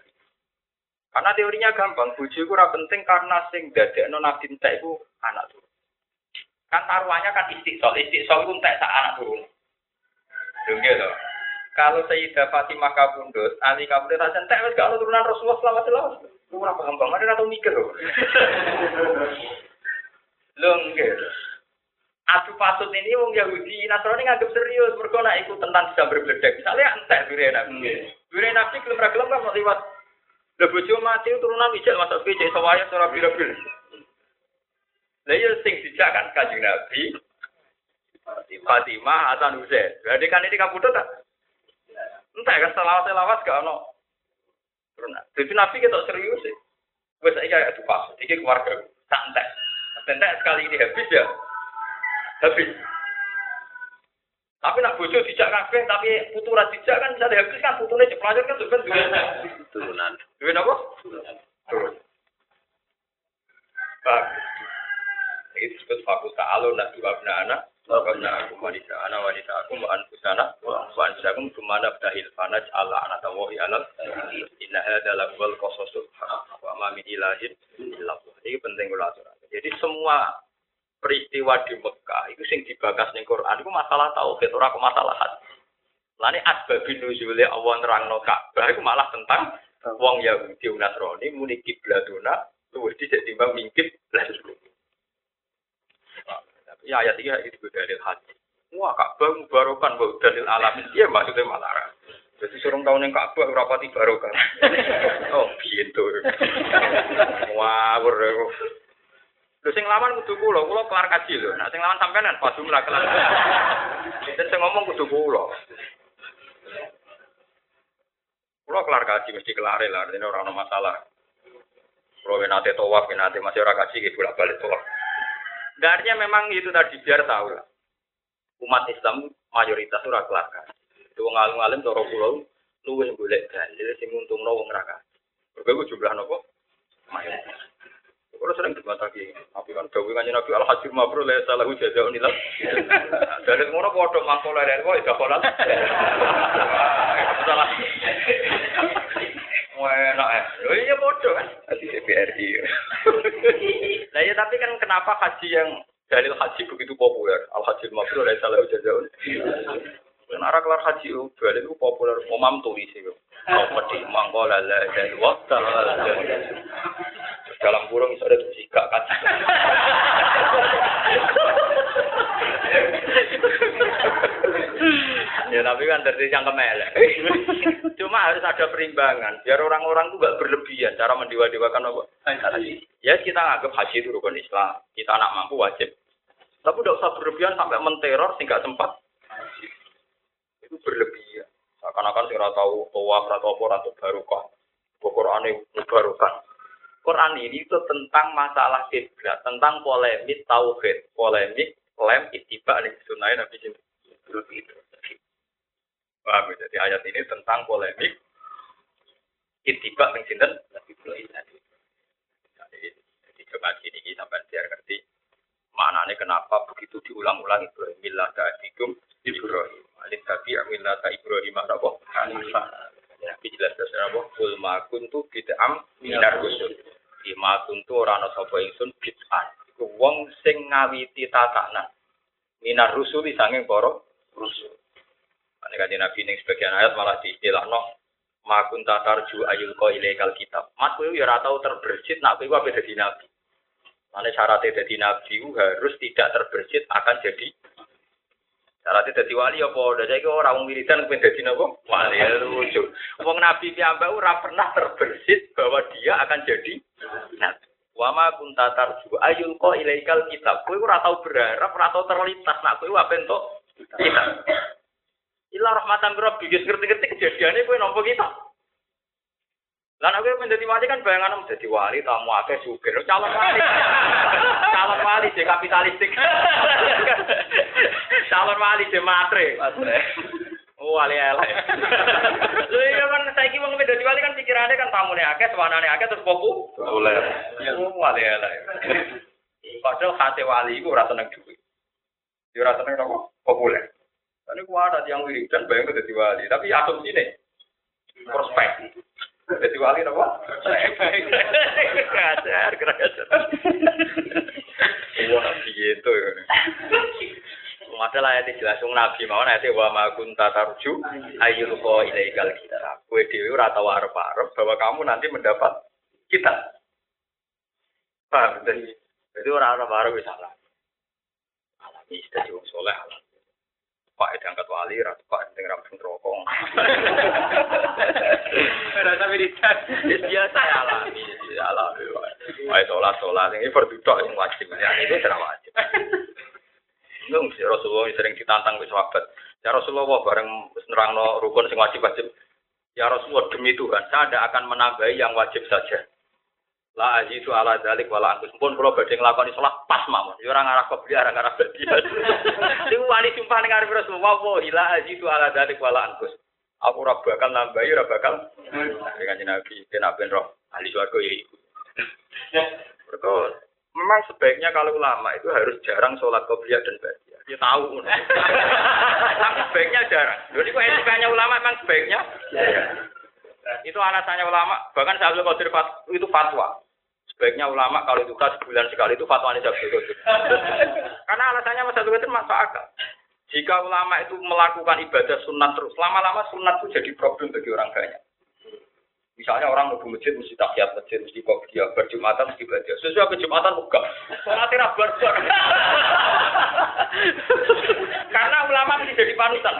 karena teorinya gampang buju itu penting karena sing dadekno nabi itu anak turun kan taruhannya kan istiqsal istiqsal itu sak anak turun Dong gitu. Kalau Sayyidah Fatimah kabundut, Ali kabundut rasa entek wis gak turunan Rasulullah selama selama. Lu ora paham banget ora tau mikir lho. Lho gitu. adu pasut ini wong Yahudi Nasrani nganggep serius mergo nek iku tentang bisa berbledek misalnya entek dure nabi dure nabi kelem ra kelem kan liwat lho bojo mati turunan ijek masuk cek sawaya ora birabil lha iya sing dijak kan kanjeng nabi Fatimah Hasan Husain berarti kan ini kabudut tak entek kan selawat-selawat gak ono turunan jadi nabi kita serius sih wes iki adu pasut iki keluarga tak entek entek sekali ini habis ya habis. Tapi nak bojo dijak kabeh tapi putu ra dijak kan bisa habis kan putune cepelajar kan juga duwe turunan. Duwe napa? Turun. Bagus. Ini disebut fakus ta'alu nak dua anak. Karena aku wanita anak wanita aku wa anfusana wa anfusakum bdahil fanaj ala anak tawahi alal inna hadha lakwal qasasul wa ma min ilahin illallah. Ini penting kula Jadi semua peristiwa di Mekah itu sing dibakas ning Quran itu masalah tauhid ora masalah hati. Lani asbabin nuzule Allah nerangno Ka'bah itu malah tentang wong Yahudi Nasrani muni kiblatuna luwih dhisik timbang mingkit lah Tapi ayat ini itu dalil hati. Wah Ka'bah mubarokan wa dalil alamin. Iya maksudnya malah jadi suruh tahun yang Ka'bah rapati barokah. oh gitu. Wah, Lho sing lawan kudu kula, kula kelar kaji lho. Nah sing lawan sampean pas jumlah kelar. Dan sing ngomong kudu kula. Kula kelar kaji mesti kelar lah, ini ora ono masalah. Kula nate tawaf, nate masih ora kaji gitu bolak balik tawaf. Artinya memang itu tadi biar tahu lah. Umat Islam mayoritas ora kelar kaji. Itu wong alim-alim cara kula luwih golek dalil sing untungno wong ra kaji. Berbagai jumlah nopo? Mayoritas. Kalau sering dibantah tapi kan gawe kanjeng Nabi al hajir mabrur la salahu jazaa'un illa. Dari ngono padha mangko leren kok gak pola. Salah. Enak ya. Oh iya padha kan. Di CPRI. Nah ya tapi kan kenapa haji yang dalil haji begitu populer? Al hajir mabrur la salahu jazaa'un. Karena arah kelar haji dalil itu populer. Umam tulis itu. Apa di mangko la la dari waktu dalam kurung bisa ada jika kan. ya tapi kan dari yang kemelek. Cuma harus ada perimbangan biar orang-orang itu gak berlebihan cara mendewa-dewakan apa. Ya kita anggap haji itu rukun Islam. Kita anak mampu wajib. Tapi udah usah berlebihan sampai menteror sehingga sempat. Itu berlebihan. Seakan-akan sih tahu tawaf atau apa atau barokah. Itu barokah. Quran ini itu tentang masalah kiblat, tentang polemik tauhid, polemik lem ittiba nih sunai Nabi Paham ya? Jadi ayat ini tentang polemik ittiba ning sinten Nabi Jadi coba gini ini sampai biar ngerti maknanya kenapa begitu diulang-ulang Ibrahim millah ta'adikum Ibrahim. Alif tabi amillah ta Ibrahim apa? Hanifah. Nabi jelas jelas apa? Kul ma kuntu bid'am minar rusul. Ima kuntu ora ana sapa ingsun bid'ah. Iku wong sing ngawiti tatanan. Minar rusul sanging para rusul. Ane kanjeng Nabi ning sebagian ayat malah diistilahno ma kunta tarju ayul ko ilaikal kitab. Mat kowe ya ora tau terbersit nak kowe apa dadi nabi. Mane syaratnya jadi nabi harus tidak terbersit akan jadi Syaratnya jadi wali apa? Udah saya orang wiridan pengen jadi nopo wali ya lucu. Wong nabi piyambak ora pernah terbersit bahwa dia akan jadi nabi. Wama kunta tarju ayul ko ilaikal kitab. Kowe ora tau berharap, ora tau terlintas nak kowe apa entuk kitab. Ila rahmatan rabbi wis ngerti-ngerti kejadiannya kowe nampa kita. Nek kowe menjadi wali kan bayangan menjadi wali tamu akeh sugih calon wali. calon wali je kapitalistik. calon wali je matre. Matre. Oh, wali elek. Lha iya kan saiki wong menjadi wali kan pikirannya kan tamune akeh, sewanane akeh terus popu. Populer. Oh, wali elek. Padahal hati wali iku ora seneng duit. Ya ora seneng apa? Populer. Kan iku ada yang wiridan bayang dadi wali, tapi asumsi nih prospek. Jadi wali apa? Kacar, kacar. Wah, gitu ya. Padahal ayat jelas Nabi mau ayat wa ma kunta tarju ayyul qa ilaikal kitab. Kowe dhewe ora tau arep-arep bahwa kamu nanti mendapat kitab. Paham? Jadi, jadi orang arep-arep wis salah. Alami dadi wong saleh alami. Pak diangkat wali, ratu pak yang rampung rokok. Rasa militan. Biasa ya alami, ya alami. Wah, sholat sholat ini berduduk yang wajib. Ya itu tidak wajib. Nung si Rasulullah sering ditantang ke sahabat. Ya Rasulullah bareng nerangno rukun sing wajib wajib. Ya Rasulullah demi Tuhan, saya tidak akan menambahi yang wajib saja. La azizu ala dalik wala angkus. Pun kalau badhe nglakoni salat pas mawon. Ya ora ngarah kebliya, ora ngarah badian. Sing wani sumpah ning arep Rasulullah, wa la azizu ala dalik wala angkus. Aku ora bakal nambahi, ora bakal. Dengan Nabi, kena ben roh ahli swarga ya iku. Mereka memang sebaiknya kalau ulama itu harus jarang sholat qobliyah dan badiah. Dia tahu. Tapi sebaiknya jarang. Jadi kok etikanya ulama memang sebaiknya itu alasannya ulama. Bahkan Syaikhul Qadir itu fatwa. Sebaiknya ulama kalau itu sebulan sekali itu fatwa Syaikhul Qadir. Karena alasannya Mas Syaikhul Qadir masuk akal. Jika ulama itu melakukan ibadah sunat terus, lama-lama sunat itu jadi problem bagi orang banyak. Misalnya orang mau masjid mesti tahiyat masjid mesti dia berjumatan mesti baca. Sesuai berjumatan enggak. Sholat barbar. Karena ulama mesti jadi panutan.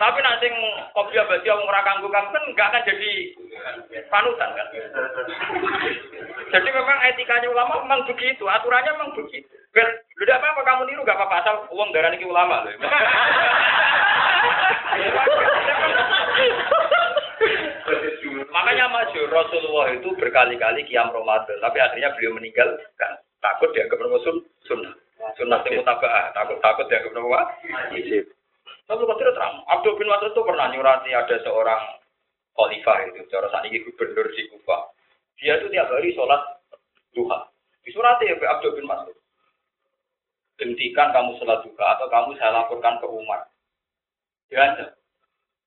Tapi nanti kopiah baca wong ora kanggo kan enggak akan jadi panutan kan. Jadi memang etikanya ulama memang begitu, aturannya memang begitu. Ber, udah apa apa kamu niru gak apa-apa asal uang darah ini ulama. Makanya masyur Rasulullah itu berkali-kali kiam Ramadan, tapi akhirnya beliau meninggal kan takut dia kebermusun sunnah. Sunnah yang mutabah, takut takut dia kebermusun wajib. Tapi kau terang, Abdul bin Mas'ud itu pernah nyurati ada seorang khalifah itu, cara saat ini gubernur di Kufa. Dia itu tiap hari sholat duha. Di surat ya Abdul bin Mas'ud. Hentikan kamu sholat juga atau kamu saya laporkan ke umat. Diajar.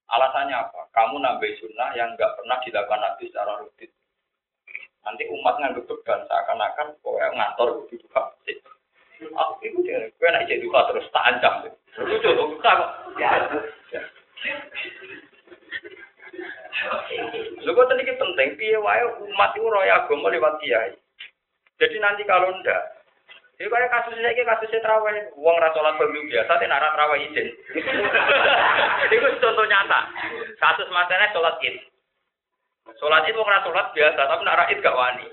Alasannya apa? Kamu nambah sunnah yang nggak pernah dilakukan Nabi secara rutin. Nanti umat nganggep beban seakan-akan pokoknya ngantor begitu Pak. Aku itu dia, gue nak jadi duka terus tak ancam. Itu coba duka kok. Ya. Lho kok tadi penting, piye wae umat itu roya agama lewat kiai. Jadi nanti kalau ndak, ini kayak kasus ini kasusnya terawih, uang rasolat pemilu biasa, tidak arah terawih izin. Itu contoh nyata. Kasus matanya sholat id. Sholat id uang rasolat biasa, tapi nak id gak wani.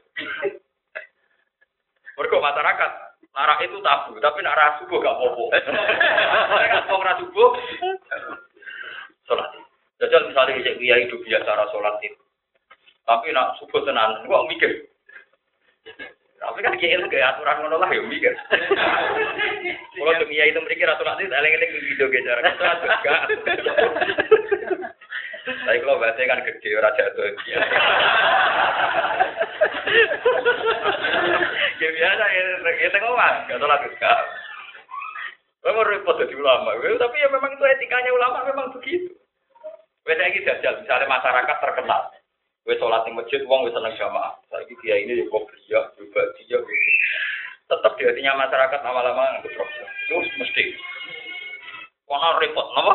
Mereka masyarakat, Nara itu tabu, tapi nara subuh gak apa-apa. Mereka uang subuh, sholat id. Jajal misalnya bisa kiai hidup biasa sholat id. Tapi nak subuh tenan, gua mikir. Tapi kan kiai itu kayak aturan ngono lah ya mikir. Kalau dunia itu mikir aturan itu eleng-eleng video gitu cara kita juga. Tapi kalau bahasa kan gede ora jatuh. Ya biasa ya ya tengok mas, gak sholat juga. Memang repot jadi ulama, tapi ya memang itu etikanya ulama memang begitu. Beda lagi jajal, misalnya masyarakat terkenal, Wes sholat di masjid, uang wes seneng jamaah. Saya dia ini kok dia, juga dia, gitu. Tetap di hatinya masyarakat lama-lama. Itu mesti. Wah repot, nama?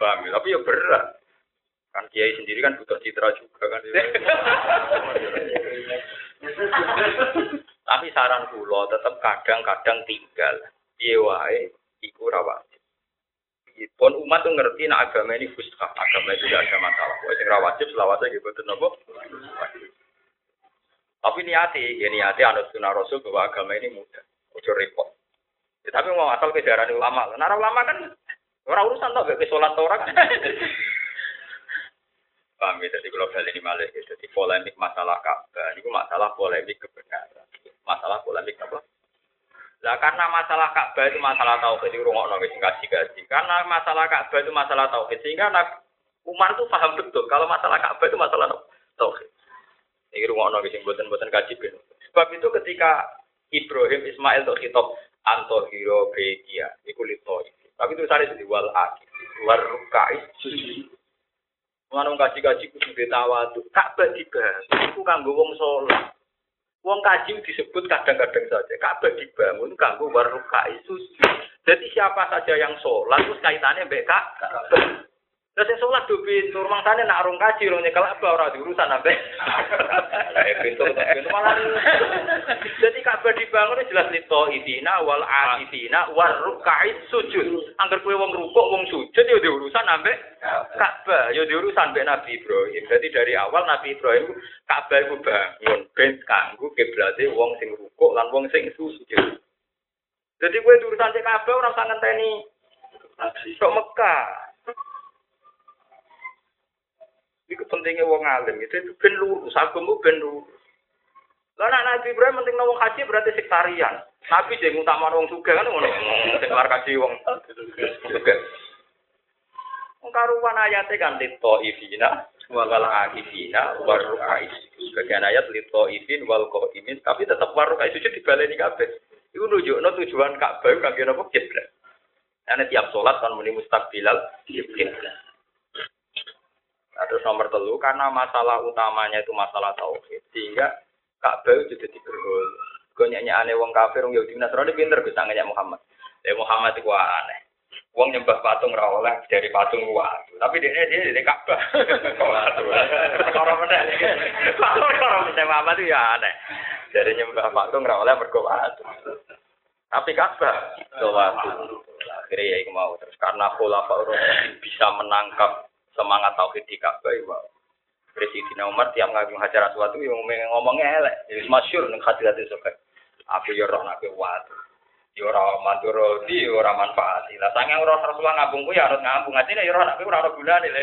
Paham ya? Tapi ya berat. Kan kiai sendiri kan butuh citra juga kan. Tapi saran pulau tetap kadang-kadang tinggal. Piye wae iku rawat. Pun umat tuh ngerti nak agama ini fuskah, agama itu tidak ada masalah. Wah, sing wajib selawatnya gitu betul nopo. Tapi niati, ya niati anut sunnah rasul bahwa agama ini mudah, ojo repot. Ya, tapi mau asal kejaran ulama, nara ulama kan orang urusan tau gak sholat orang. Paham ya, jadi kalau ini malah, jadi polemik masalah Ka'bah, ini masalah polemik kebenaran. Masalah polemik apa? Lah karena masalah Ka'bah itu masalah tauhid itu rungokno wis gaji-gaji. Karena masalah Ka'bah itu masalah tauhid sehingga anak Umar itu paham betul kalau masalah Ka'bah itu masalah tauhid. Iki rungokno wis mboten-mboten kaji ben. Sebab itu ketika Ibrahim Ismail untuk kitab Antohiro Begia, iku lito. Tapi itu sare di wal akid, war rukai sujud. Ngono kaji-kaji kudu ditawadu. Ka'bah dibahas, iku kanggo wong saleh. Wong kaji disebut kadang-kadang saja. Ka'bah dibangun kanggo warukai sujud. Jadi siapa saja yang sholat itu kaitannya mbek. Terus yang sholat do pintu, rumah sana nak rong kaji, rong nyekel apa orang diurusan sampai. Eh pintu, pintu malah. Jadi Ka'bah dibangun jelas lito idina wal adina warukai sujud. Angger kue wong rukuk, wong sujud ya diurusan sampai Ka'bah, ya diurusan mbek Nabi Ibrahim. Jadi dari awal Nabi Ibrahim Ka'bah iku bangun ben kanggo kiblate wong sing rukuk lan wong sing sujud. Jadi kowe urusan cek Ka'bah ora usah ngenteni sok Mekah. Iku pentingnya wong alim itu itu ben lurus, agama ben lurus. Lah Nabi Ibrahim penting wong haji berarti sektarian. Nabi sing utama wong sugih kan ngono. Sing kelar kaji wong sugih. Wong karuan ayate kan lito ifina wal akifina war rukai. Sebagian ayat lito ifin wal qaimin tapi tetap war rukai sujud dibaleni kabeh. Iku nunjukno tujuan Ka'bah kangge napa kiblat. Karena tiap sholat kan muni mustaqbilal kiblat. Nah, terus nomor telu karena masalah utamanya itu masalah tauhid sehingga Ka'bah itu jadi berhul. Gue nyanyi aneh wong kafir wong Yahudi Nasrani pinter bisa nanya Muhammad. Eh Muhammad itu aneh. Wong nyembah patung ra oleh dari patung watu. Tapi dia dia dari Ka'bah. Orang mana? Orang mana Muhammad itu ya aneh. Dari nyembah patung ra oleh mergo watu. Tapi Ka'bah watu. Akhirnya ya mau terus karena khulafa bisa menangkap semangat tauhid di Ka'bah ya Presiden Umar tiap ngagung hajar aswad itu yang ngomongnya elek. Jadi masyur ning hadirat itu Aku yo roh nabi watu. Yo ora mandoro di ora manfaat. Lah sange ora Rasulullah ngabung ku ya harus ngabung. Atine yo ora nabi ora ora gunane.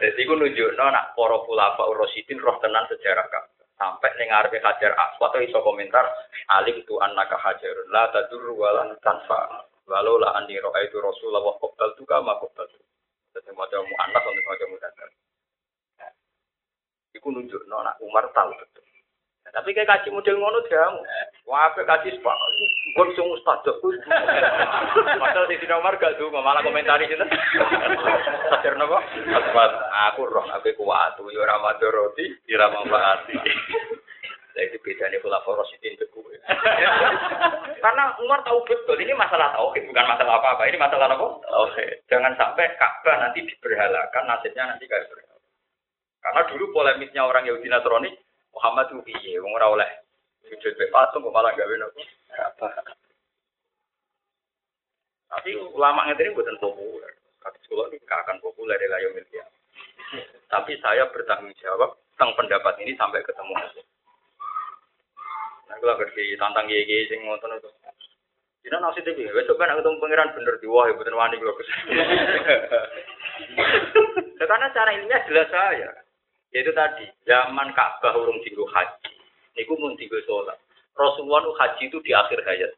Jadi ku nunjukno nak para khulafa Rasyidin roh tenan sejarah Ka'bah. Sampai ning ngarepe Hajar Aswad iso komentar alim tu annaka hajarun la tadur wa lan tanfa. Walau la andi itu Rasulullah wa qabdal tu kama qabdal tu. Jadi macam mu'annas untuk macam mudakar. Iku Iku nunjukno nak Umar tahu betul. Nah, tapi kayak kaji model ngono jamu. Wah, apa kaji sepak. Gue bisa kok. Padahal di sini Umar gak tuh malah komentari itu. Sadar nopo? Aku roh, aku kuat. Yo ora madoroti, ora manfaati. Lah itu bedanya pula poros itu itu Karena Umar tahu betul ini masalah tauhid bukan masalah apa-apa. Ini masalah apa? Oke. Jangan sampai Ka'bah nanti diberhalakan, nasibnya nanti kayak berhala. Karena dulu polemisnya orang Yahudi Nasrani, Muhammad itu piye, wong ora oleh sujud be patung kok malah gawe nopo. Tapi ulama ngene bukan populer. Kata sekolah ini akan populer media. Tapi saya bertanggung jawab tentang pendapat ini sampai ketemu. Nah, kalau ngerti tantang gigi sing ngotot itu. Dina nasi TV, besok kan ketemu pangeran bener di wah, bener wani kalau Karena cara ininya jelas saya. Yaitu tadi, zaman Ka'bah urung tinggal haji. Niku mun tinggal sholat. Rasulullah haji itu di akhir hayat.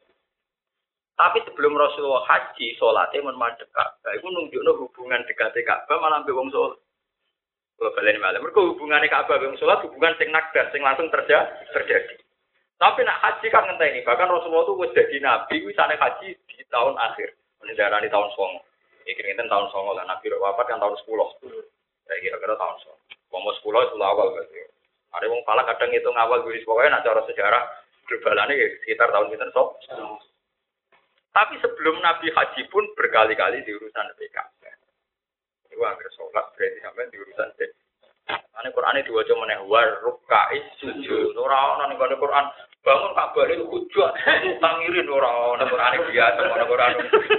Tapi sebelum Rasulullah haji, sholatnya mun madhep Ka'bah. Itu nunjukno hubungan dekatnya Ka'bah malah ambil wong sholat. Kalau kalian malam, mereka hubungannya Ka'bah wong sholat hubungan sing nakdas, sing langsung terjadi. terjadi. Tapi nak haji kan ngenteni, bahkan Rasulullah itu wis jadi nabi wisane haji di tahun akhir. Mendarani tahun songo. Iki ngenten tahun songo lah nabi wafat kan tahun 10. Saya kira-kira tahun songo. Pomo 10 itu awal berarti. Ada wong pala kadang itu ngawal guris pokoknya nak cara sejarah globalane sekitar tahun kita sok. Tapi sebelum Nabi Haji pun berkali-kali di urusan PKB. Itu hampir sholat berarti sampai di urusan PKB. Ane itu diwaca meneh war rukai sujud. Ora ana ning Quran bangun Ka'bah itu hujat tangirin ora ana Quran biasa ana Quran.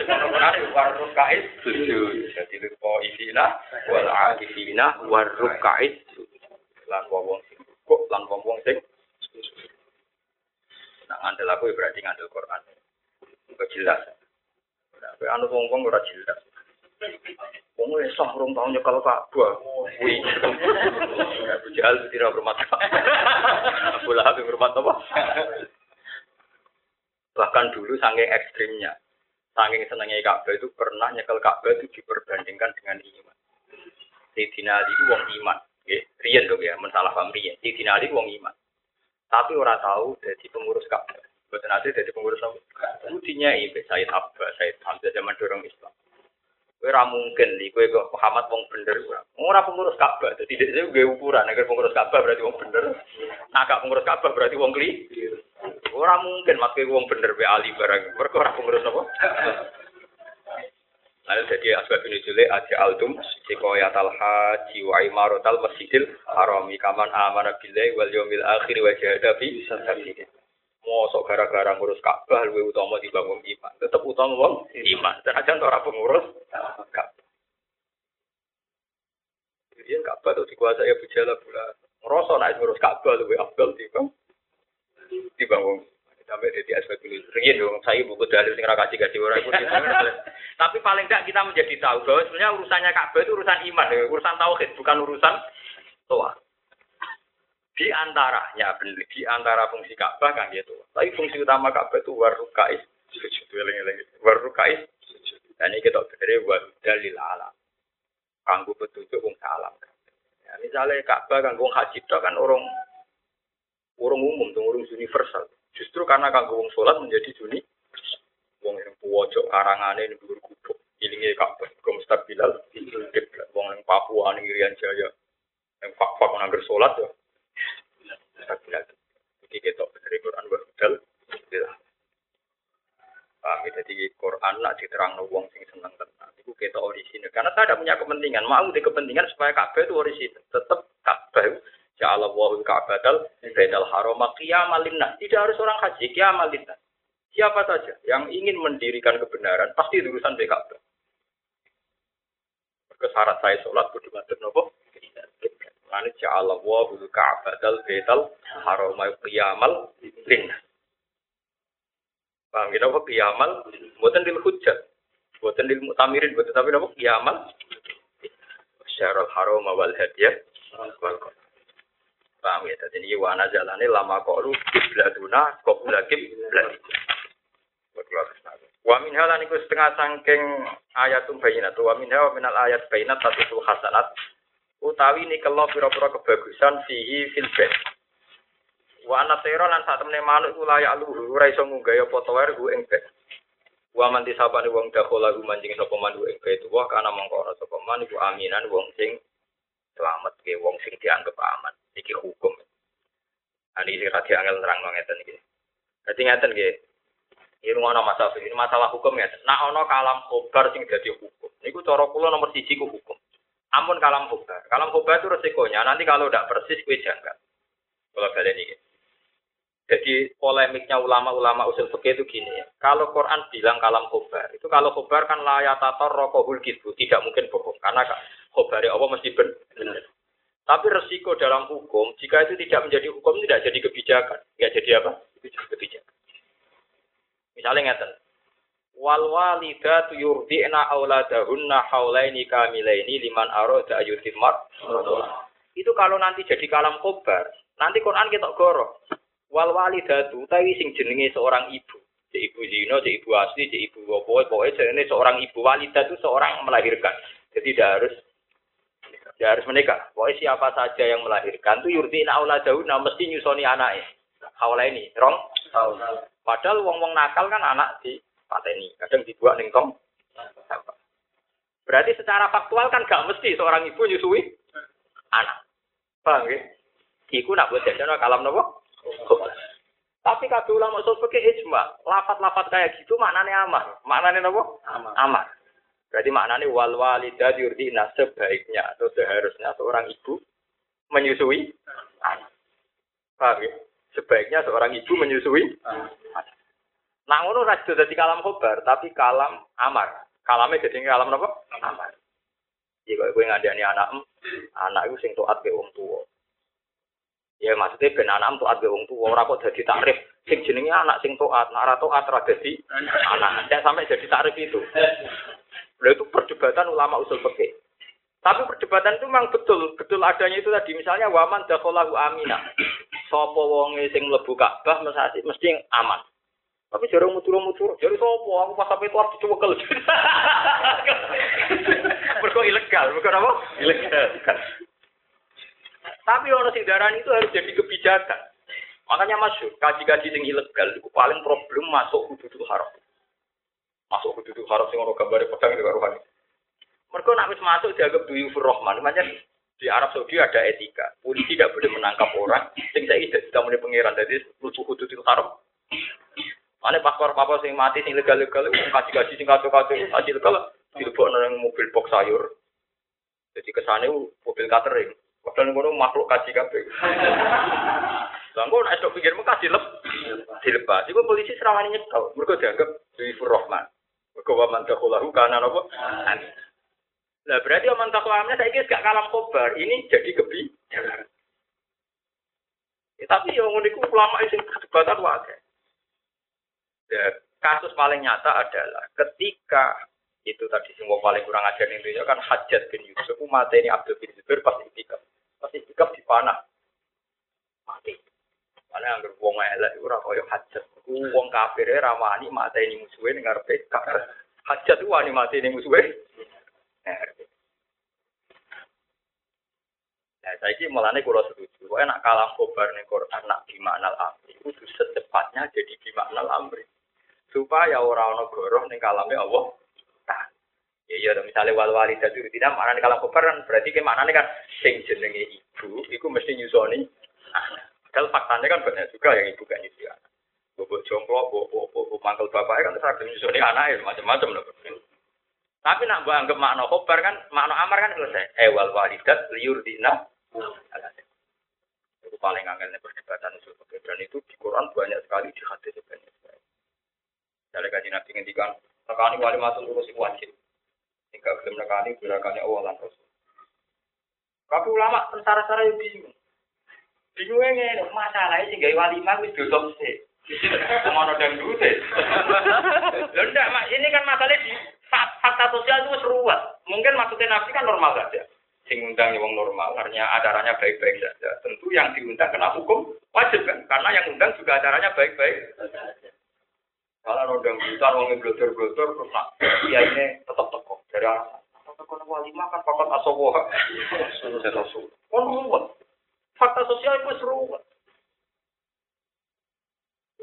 Ana Quran war rukai sujud. Jadi lupa isina wal akifina war rukai lan wong sing kok lan wong sing Nah, ngandel aku berarti ngandel Quran. Enggak jelas. Nah, anu wong-wong ora jelas. Wong wis sah rong tahun nyekel Ka'bah. Kuwi. Abu Jahal tidak hormat. Abu Lahab hormat apa? Bahkan dulu saking ekstrimnya, saking senengnya Ka'bah itu pernah nyekel Ka'bah itu diperbandingkan dengan iman. Sayyidina Ali itu wong iman. Nggih, dong ya, mensalah paham riyen. Sayyidina Ali wong iman. Tapi ora tahu jadi pengurus Ka'bah. Boten ate jadi pengurus apa? Budinya ibe Sayyid Abbas, Sayyid Hamzah zaman dorong Islam. Ora mungkin li kowe kok Muhammad wong bener ora. Ora pengurus Ka'bah. Dadi dhek dhewe gawe ukuran nek pengurus Ka'bah berarti wong bener. Nah gak pengurus Ka'bah berarti wong kli. Ora mungkin mak kowe wong bener be ali barang. Mergo ora pengurus apa? Lalu jadi asbab ini jule aja altum sikoyat al haji wa imaratal masjidil harami kaman amana billahi wal yawmil akhir wa jahada fi sabilillah. Mosok gara-gara ngurus Ka'bah luwih utama dibangun iman. Tetep utama wong iman. Senajan ora pengurus Ka'bah. Jadi Ka'bah itu dikuasai Abu Jahal pula. Ngerasa naik ngurus Ka'bah luwih afdal dibang dibangun. Sampai di asbab ini. Ringin dong, saya buku dalil sing kasih kasih orang itu. Tapi paling tidak kita menjadi tahu bahwa sebenarnya urusannya Ka'bah itu urusan iman, urusan tauhid, bukan urusan toa. Di antaranya, di antara fungsi Ka'bah kan gitu. Tapi fungsi utama Ka'bah itu warukais sujud, warukais sujud. Dan ini kita berdiri dalil alam. Kanggo petunjuk wong salam. Ya, misalnya Ka'bah kan haji itu kan orang orang umum, tuh orang universal. Justru karena kanggo wong sholat menjadi juni. Wong yang pojok karangane ini dhuwur gubuk. Ilinge Ka'bah, kok mustabilal, wong yang Papua ning Irian Jaya. Yang fak-fak nangger sholat ya. Mustabilal. Iki ketok dari Quran wa hudal. Paham ya? Jadi Quran nak diterang wong sing seneng tenan. Iku ketok orisinil. Karena saya tidak punya kepentingan. Mau di kepentingan supaya Ka'bah itu orisinil. Tetap Ka'bah Ya Allah wahul ka'batal bainal haram qiyamal. Tidak harus orang haji qiyamal. Siapa saja yang ingin mendirikan kebenaran pasti urusan Ka'bah. Kesyarat saya sholat kudu ngatur nopo. Lalu ja'ala wahul ka'batal bainal haram qiyamal linnas. Paham kita apa qiyamal? Buatan lil hujjat. Buatan lil mutamirin. Buatan tapi nopo qiyamal. Syarul haram wal hadiyah. Wal Paham ya? Jadi ini wana jalane lama koru kiblatuna kopula kiblat. Wa min halan iku setengah sangking ayatum bayinat. Wa min hawa minal ayat bayinat satu hasanat. Utawi nikelo pira-pira kebagusan fihi fil bait. Wa ana tera lan sak temene manuk iku layak luhur ora iso ngunggah apa tower ku ing bait. Wa man disabane wong dakhala ku manjing sapa manuk ing bait wa kana mongko ana sapa man iku aminan wong sing selamat ke wong sing dianggap aman. Iki hukum. Ani iki radi angel nerang ngeten iki. Dadi ngeten nggih. Ini rumah masalah ini masalah hukum ya. Nah, ono kalam khobar sing jadi hukum. Niku cara kula nomor siji ku hukum. Ampun kalam khobar. Kalam khobar itu resikonya nanti kalau tidak persis kue janggal. Kalau kalian ini. Jadi polemiknya ulama-ulama usul fikih itu gini ya. Kalau Quran bilang kalam khobar, itu kalau khobar kan layatator rokohul gitu, tidak mungkin bohong. Karena khobar ya Allah mesti benar. Tapi resiko dalam hukum, jika itu tidak menjadi hukum, tidak jadi kebijakan. Tidak jadi apa? Kebijakan. Misalnya ngeten. Wal walidatu yurdi'na auladahunna haulaini kamilaini liman arada ayutimmat. Itu kalau nanti jadi kalam kobar, nanti Quran kita goro. Wal walidatu utawi sing jenenge seorang ibu. Cek ibu zino, cek ibu asli, cek ibu apa, pokoknya jenenge seorang ibu walidah itu seorang melahirkan. Jadi tidak harus tidak harus menikah. Pokoknya siapa saja yang melahirkan itu yurdi'na auladahunna mesti nyusoni anaknya. Haulaini, rong? Padahal wong-wong nakal kan anak di pateni, kadang dibuat ning tong. Berarti secara faktual kan gak mesti seorang ibu nyusui anak. Paham ya? Iku nak buat jajan kalam nopo? Tapi kabeh ulama usul fikih ijma, lafat-lafat kayak gitu maknanya amar. Maknanya nopo? Amar. Berarti maknanya wal walidah yurdina sebaiknya atau seharusnya seorang ibu menyusui anak. Paham ya? Sebaiknya seorang ibu menyusui Nah ngono ra dadi kalam khobar, tapi kalam amar. Kalame dadi kalam apa? Amar. Iya kok kowe ngandani anak anak iku sing taat ke wong tuwa. Ya maksudnya ben anak taat ke wong tuwa, ora kok dadi takrif sing jenenge anak sing taat, nek ora taat ora dadi anak. Tidak sampai jadi takrif itu. Lalu itu perdebatan ulama usul fikih. Tapi perdebatan itu memang betul, betul adanya itu tadi. Misalnya waman dakhalahu amina. Sapa wonge sing mlebu Ka'bah mesti aman. Tapi jarang mutur-mutur, jadi sopo, aku pas sampai itu harus dicewekel. Mereka ilegal, bukan apa? Ilegal. Tapi orang sing darani itu harus jadi kebijakan. Makanya masuk, kaji-kaji sing ilegal itu paling problem masuk hududul haram. Masuk hududul haram sing orang gambar pedang di karuan. Mereka nak wis masuk dianggap duyufur rahman. Makanya di Arab Saudi ada etika. Polisi tidak boleh menangkap orang sing saya tidak mulai pangeran. Jadi lucu hududul haram. Mana paspor paspor sing mati sing legal-legal kaji kaji sing kacau-kacau kaji legal dilebok nang mobil box sayur. Jadi kesane mobil catering. Padahal ngono makhluk kaji kabeh. Lah kok nek esuk pikir Mekah dilep dilepas. Iku polisi serawani nyekel. Mergo dianggap Dwi Rahman. Mergo wa man dakhalahu kana napa? Lah berarti man dakhalahu saiki gak kalam kobar. Ini jadi kebijakan. Ya, tapi yang ngono iku ulama sing perdebatan wae. Ya, kasus paling nyata adalah ketika itu tadi semua paling kurang ajar itu ya kan Hajat bin Yusuf mati ini Abdul bin Zubair pasti itikaf. Pasti itikaf di panah. Mati. Mana yang berbuang elek itu orang kaya Hajat uang kafir ramani mati ini musuhnya dengar PK Hajat itu wani mati ini musuhnya. Nah, saya ini mulanya kalau setuju, kalau nak kalam kobar nih Quran nak gimana amri, itu secepatnya jadi gimana amri supaya orang ono goroh ning kalame Allah. Nah, ya ya misalnya wal walidah itu tidak mana nih kalam kobar kan berarti ke mana kan sing jenenge ibu, itu mesti nyusoni anak. Padahal faktanya kan banyak juga yang ibu kan nyusoni anak. Bobok jomplo, bobok bobok mangkel bapaknya kan terus nyusoni anak macam-macam loh. Tapi nak gua anggap makna kobar kan, makna amar kan selesai. Eh wal walidat liur dina. Itu paling angelnya perdebatan usul dan itu di Quran banyak sekali di hadis banyak sekali. Dari kaji nabi ngendikan, nekani wali matul urus wajib. Jika belum nekani, gerakannya Allah lan Rasul. Ulama tentara-tentara yang bingung. Bingungnya ngene, masalahnya sih gak wali mah wis dosa sih. Ngono dan dute. Lho ndak, Mak, ini kan masalahnya di fakta sosial itu seruat. Mungkin maksudnya nabi kan normal saja. Sing undang wong normal, artinya acaranya baik-baik saja. Tentu yang diundang kena hukum wajib kan, karena yang undang juga acaranya baik-baik. Kalau undang buta, wong blotor-blotor, terus nak, iya ini tetap teko dari alasan. kono walimah kan fakot asowoha. Saya rasul. Kon ruwet. Fakta sosial itu seru.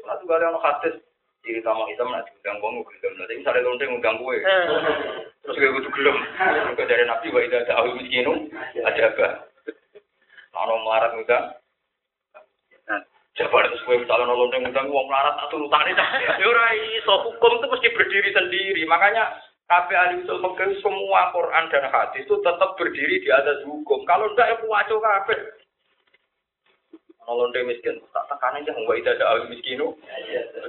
Nah, tuh ada yang hadis ciri utama hitam nak diundang wong gelem. Nanti misalnya lonteng ngundang kue. Terus gue kudu gelem. Dari nabi wa ida ta'ahu miskinu ada apa? Ono melarat ngundang. Coba terus gue misalnya lonteng ngundang wong melarat atau utane Ya ora iso hukum itu mesti berdiri sendiri. Makanya Kabeh ahli usul fikih semua Quran dan hadis itu tetap berdiri di atas hukum. Kalau enggak ya puwaco kabeh. Kalau dia miskin, tak tekan aja nggak itu ada miskinu.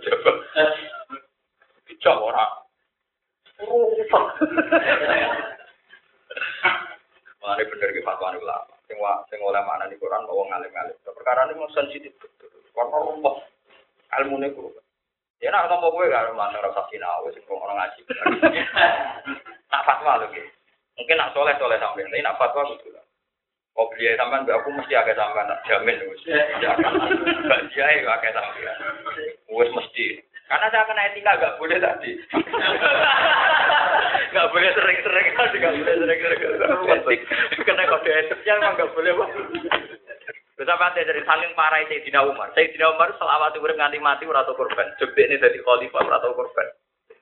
Coba. Bijak orang. Rusak. Mana bener ke fatwa ulama. Sing wa sing oleh mana di Quran mau ngalim-ngalim. Perkara ini mau sensitif betul. Karena rumput. Ilmu nih Ya nak ngomong gue gak mana rasa sinau, sing orang ngaji. Nak fatwa lho gitu. Mungkin nak soleh soleh sampai ini nak fatwa gitu lah. Oh beliau sampean aku mesti agak sampean tak jamin kan. Mbak dia ya agak sampean. Wis mesti. Karena saya kena etika gak boleh tadi. Gak boleh sering-sering tadi, gak boleh sering-sering. Kena kode etiknya emang gak boleh. Bisa mati dari saling parah Sayyidina Umar. Sayyidina Umar selawat itu nganti mati ora tau korban. Jebek ini dari khalifah ora tau korban.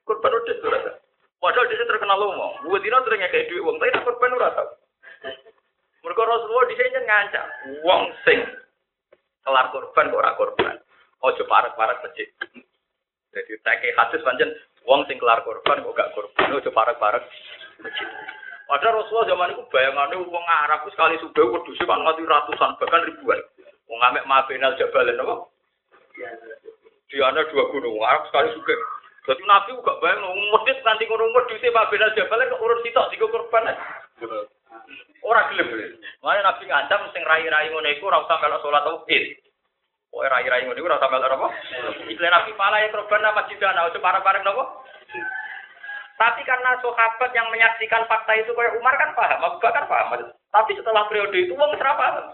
Korban udah ora tau. Padahal dia terkenal lomo. Dua dino sering kayak duit uang, tapi korban ora tau. Mereka Rasulullah di sini ngancam. Wong sing kelar korban kok ora korban. Ojo parek-parek masjid. Jadi kayak hadis pancen wong sing kelar korban kok gak korban. Ojo parek-parek masjid. Padahal Rasulullah zaman itu bayangannya wong Arab sekali sudah wedhus kan mati ratusan bahkan ribuan. Wong ngamek mabenal jabalen apa? Di ana dua gunung Arab sekali sudah. Jadi Nabi juga bayang wong medhit nanti ngono wedhus mabenal jabalen kok urus sitok digo korban. Ora gelem. Mana Nabi ngancam sing rai-rai ngono iku ora usah melok salat Id. Oh rai-rai ngono iku ora melok apa? Istilah Nabi pala ya korban nama jidana ojo parang-parang napa? Tapi karena sahabat yang menyaksikan fakta itu kayak Umar kan paham, Abu Bakar paham. Tapi setelah periode itu wong ora paham.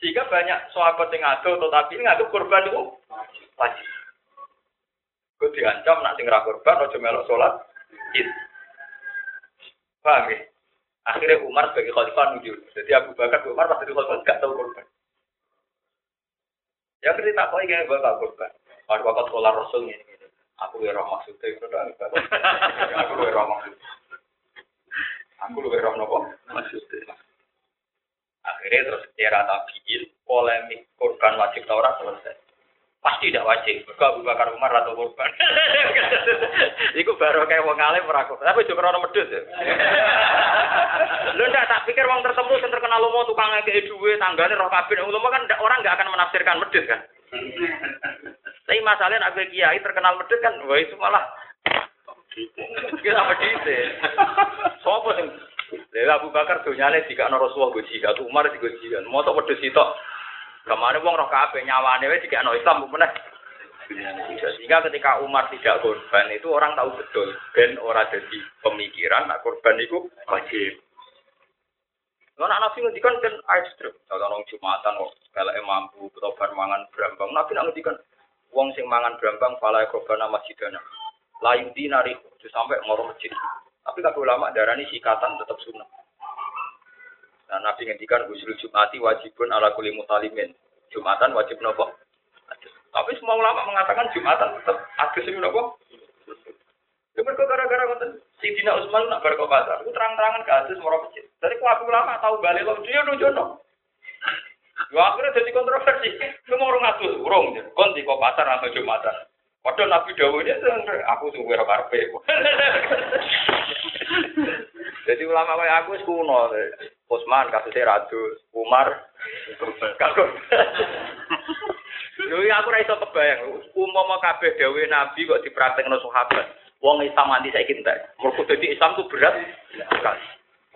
Sehingga banyak sahabat yang ngadu tetapi ngadu korban itu wajib. Gue diancam nak sing korban aja melok salat id. Paham ya? Akhirnya Umar sebagai khalifah nunjuk. Jadi Abu Bakar Umar pas jadi khalifah gak tahu korban. Ya cerita kok iki bakal korban. Pas waktu sekolah Rasul ini. Aku lebih roh maksudnya itu dah. Aku lebih roh maksudnya. Aku lebih roh nopo maksudnya. Akhirnya terus era tabiin polemik korban wajib Taurat selesai. Pasti tidak wajib. Mereka Abu Bakar Umar atau korban. Iku baru kayak wong alim ora Tapi juga orang medhus ya. Lu ndak tak pikir wong tertentu yang terkenal lomo tukang ngekeki duwe tanggane roh kabeh. Lomo kan orang nggak akan menafsirkan medhus kan. Tapi masalahnya nak kiai terkenal medhit kan, wah itu malah kita medhit. Sopo sing Lha Abu Bakar donyane dikakno Rasulullah go jihad, Umar digo jihad. Mosok wedhus sitok. Ke mana wong roh kabeh nyawane wis dikakno Islam meneh. Sehingga ketika Umar tidak korban itu orang tahu betul ben ora jadi pemikiran nak korban itu wajib. Lah anak nabi ngendikan kan ekstrem. Kalau nong Jumatan kok kalau mampu bertobat mangan berambang. Nabi ngendikan wong sing mangan brambang fala korban masjidana. Lain dinari itu sampai ngoro masjid. Tapi kata ulama darani sikatan tetap sunnah. Nah, Nabi ngendikan usul Jumati wajibun ala kulli mutalimin. Jumatan wajib nopo? Tapi semua ulama mengatakan Jumatan tetap ada sing nopo? Ya mereka gara-gara ngoten Sidina Utsman nak bar pasar, itu terang-terangan ke atas moro masjid. Dari kuat ulama tahu balik lo dia nunjono. Yo akhirnya jadi kontroversi. Lu mau ngatus urung, kon di kok pasar jumatan. Padahal Nabi Dawud ini aku tunggu karpe. Jadi ulama kayak aku kuno. Usman kasusnya ratus, Umar kagus. Yo aku ra iso kebayang, umpama kabeh dawuh Nabi kok dipraktekno sahabat. Wong Islam nanti saya kita. Mergo dadi Islam tuh berat sekali.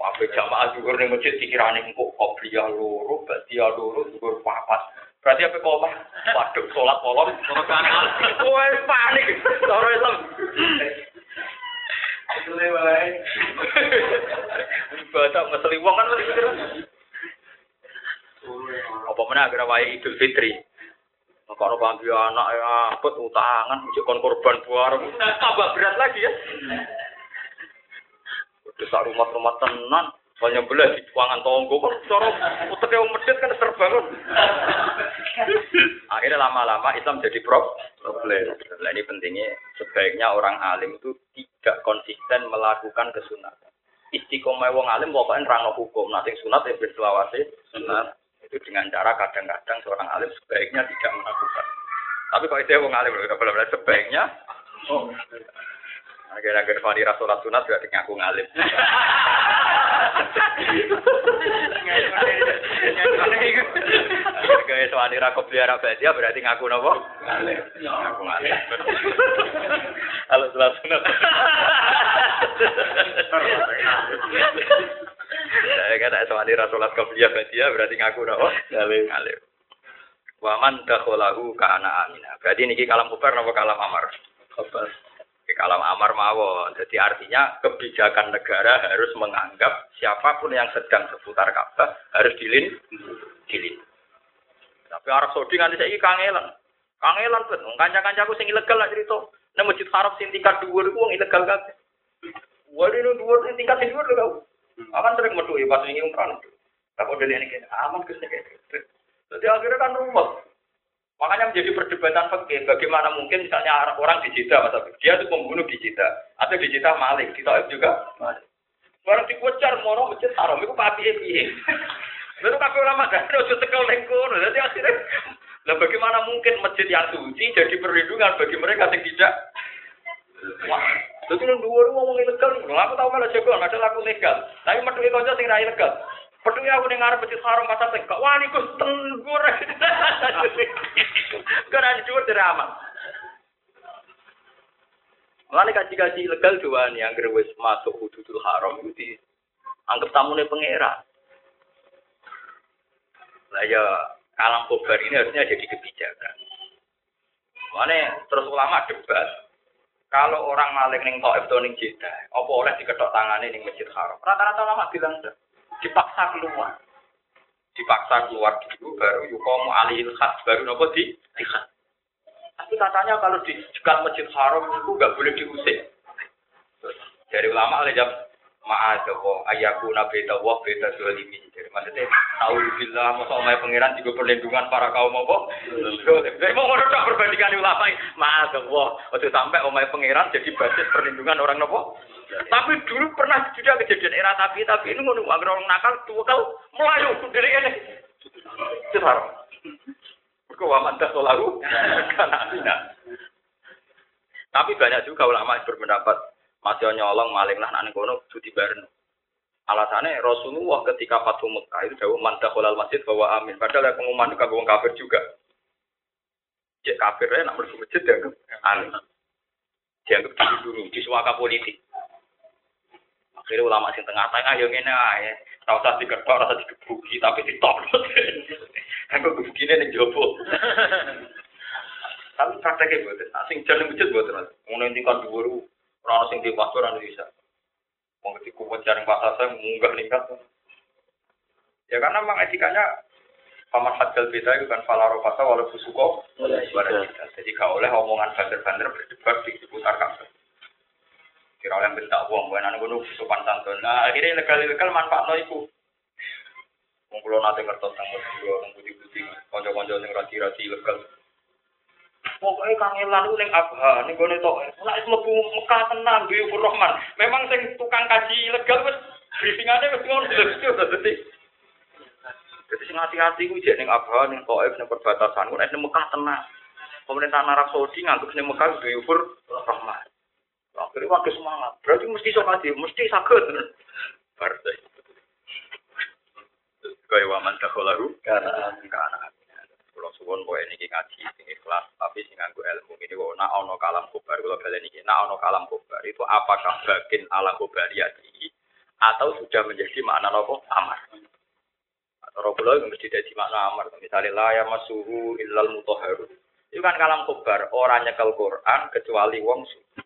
Wabe jamaah juga ning masjid dikirane engko qobliyah loro, ba'diyah loro, dhuwur papat. Berarti apa kok mah? Waduh, sholat polon, sholat. Wah, panik. Islam. Ibadah ngeseli wong kan Apa mana agar wae Idul Fitri. Kalau bagi anak ya, apa utangan, ujikan korban buar, tambah berat lagi ya. Desa rumah-rumah tenan, banyak belah di ruangan tonggo kan cara utek yang medit kan terbangun. Akhirnya lama-lama Islam jadi prop problem. Nah, ini pentingnya sebaiknya orang alim itu tidak konsisten melakukan kesunatan. Istiqomah wong alim pokoknya nerangno hukum, nanti sunat ya berselawasi sunat. Itu dengan cara kadang-kadang seorang alim sebaiknya tidak melakukan. Tapi kalau itu wong alim, sebaiknya oh, Agar-agar Fani Rasulat Sunat berarti ngaku ngalim. Gaya Fani Rakop Liara Badia berarti ngaku nopo? Ngalim. Ngaku ngalim. Kalau Sunat Sunat. Saya kan ada Fani Rasulat Koplia Badia berarti ngaku nopo? Ngalim. Ngalim. Waman dakholahu kana amina. Berarti ini kalam kubar nopo kalam amar? Kubar kalam amar mawon. Jadi artinya kebijakan negara harus menganggap siapa pun yang sedang seputar Ka'bah harus dilin dilin. Tapi Arab Saudi nganti saiki kangelan. Kangelan kan, kanca-kancaku sing ilegal lah cerita. Nang masjid Haram sing tingkat dhuwur iku wong ilegal kabeh. Waduh ini dhuwur sing tingkat dhuwur lho kau. Akan sering metu ya pas ini umroh. Tapi udah ini aman ke sini Jadi akhirnya kan rumah. Makanya menjadi perdebatan fakir. Bagaimana mungkin misalnya orang di Jeddah, masa dia itu pembunuh di Jeddah, atau di Jeddah Malik, di Taif juga Malik. Orang dikucar moro masjid haram itu papi piye. Lalu kabeh ulama kan ojo tekel ning kono. Akhirnya lah bagaimana mungkin masjid yang suci jadi perlindungan bagi mereka yang tidak Wah, jadi nang dhuwur ngomong ilegal, aku tahu malah jago, ada laku legal. Tapi metu kanca sing ra ilegal. Peduli aku dengar masjid haram masa tengkak. Wah, ini kus tenggur. Karena di dhuwur drama. Mulane kaji-kaji ilegal dua nih yang wis masuk hududul haram itu di anggap tamunya pangeran. Lah ya kalam kobar ini harusnya jadi kebijakan. Mana terus ulama debat. Kalau orang maling ning Taif atau ning Jeddah, apa oleh diketok tangannya ning Masjid Haram? Rata-rata ulama bilang dipaksa keluar. Dipaksa keluar dulu baru yukomu alil khas baru nopo di. Tapi katanya kalau di dekat masjid haram itu nggak boleh diusir. Dari ulama oleh jam ma'adawa ayaku nabi tawah beda zalimi. Jadi maksudnya tahu bila masa omai pangeran juga perlindungan para kaum apa? Jadi mau ngono tak perbandingan ulama ma'adawa. Waktu sampai omai pangeran jadi basis perlindungan orang nopo? Tapi dulu pernah juga kejadian era tapi tapi ini ngono agar orang nakal tuh kau melayu dari ini. Cetar. Kau aman dah solaru karena Tapi banyak juga ulama yang berpendapat masih nyolong maling lah nang kono cuti bareng. Alasannya Rasulullah ketika Fatu Mekah itu jauh mantah kolal masjid bahwa amin. Padahal pengumuman itu kagum kafir juga. Cek kafirnya nak masuk masjid dianggap amin. Dianggap dilindungi, disuaka politik. Akhirnya ulama sing tengah tengah yang ini aja. Tahu usah diketok, rasa digebuki, tapi ditop. Aku gebukine ning jopo. Tapi prakteknya buat, sing jalan masjid buat mas. Ngono tingkat dhuwur, ora sing di pasar ora bisa. Wong ketika kuat jaring pasar saya munggah ningkat. Ya karena memang etikanya paman hadal beda itu kan falaro pasar walau fusuko Jadi gak oleh omongan banter-banter berdebat di seputar kampus. Kira oleh uang, bukan anak gunung sopan santun. Nah akhirnya legal-legal manfaat no itu. Wong kula nate ngertos nang Madura nang putih-putih kanca-kanca sing rasi-rasi legal. Pokoknya kangelan itu ning abah, ning gone tok. Nek wis mlebu Mekah tenan Buyur Rahman. Memang sing tukang kaji legal wis briefingane wis ngono dadi. Jadi sing hati-hati ku jek ning abah ning Taif ning perbatasan. Nek ning Mekah tenan. Pemerintah Arab Saudi nganggep ning Mekah Buyur Rahman. Akhirnya waktu semangat. Berarti mesti sok mesti sakit. Partai. Kaya waman dakholahu karena karena kalau suwon kowe niki ngaji sing ikhlas tapi sing nganggo ilmu ini kok nak ono kalam kobar kalau kalian niki nak ono kalam kobar itu apakah bagian alam kobariyati atau sudah menjadi makna nopo amar atau itu mesti jadi makna amar misalnya la ya masuhu illal mutahharun itu kan kalam kobar orang nyekel Quran kecuali wong suci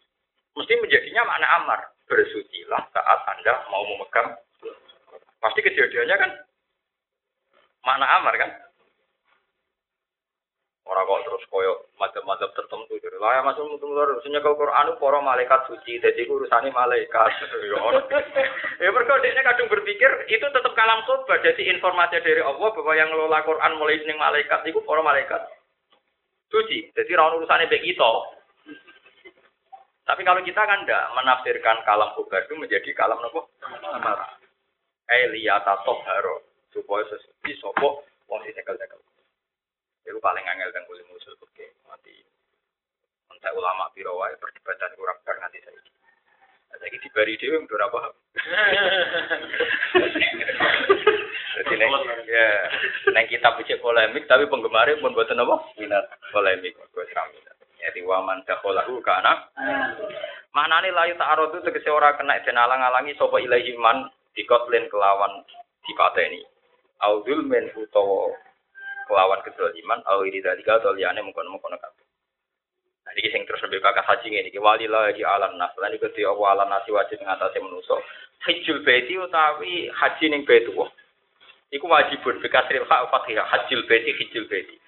mesti menjadinya makna amar bersucilah saat anda mau memegang pasti kejadiannya kan makna amar kan. Orang kok terus koyo macam mazhab tertentu. Jadi lah ya masuk mutu mulur sing nyekel Quran itu para malaikat suci, jadi urusane malaikat. Ya. Ya mergo dekne kadung berpikir itu tetap kalam khotbah. Jadi informasi dari Allah bahwa yang ngelola Quran mulai ning malaikat itu para malaikat suci. Jadi ra ono urusane mbek kita. Tapi kalau kita kan tidak menafsirkan kalam itu menjadi kalam nopo? Amara. Eliyata toharo supaya sesuci sopo wong sing cekel-cekel. Itu paling angel dan kulit musul oke mati. Entah ulama biro wae perdebatan kurang bar nanti saya. Saya ini dibari dewi udah apa? Jadi neng ya neng kita bicara polemik tapi penggemarnya pun buatan apa? Minat polemik. Gue seram Jadi waman dakholahu kana. Mana nih layu itu tegesi ora kena dan alang-alangi sopa ilahi man dikotlin kelawan dipateni. Audul men utawa kelawan kezaliman au iri dari atau liane mengkono mengkono kabeh. Nah iki sing terus lebih kakak haji iki wali di alam nas. Lan iku di alam nasi wajib ngatasi manusa. Hajjul baiti utawi haji ning Baitullah. Iku wajibun bikasril hak fatihah hajjul baiti hajjul baiti.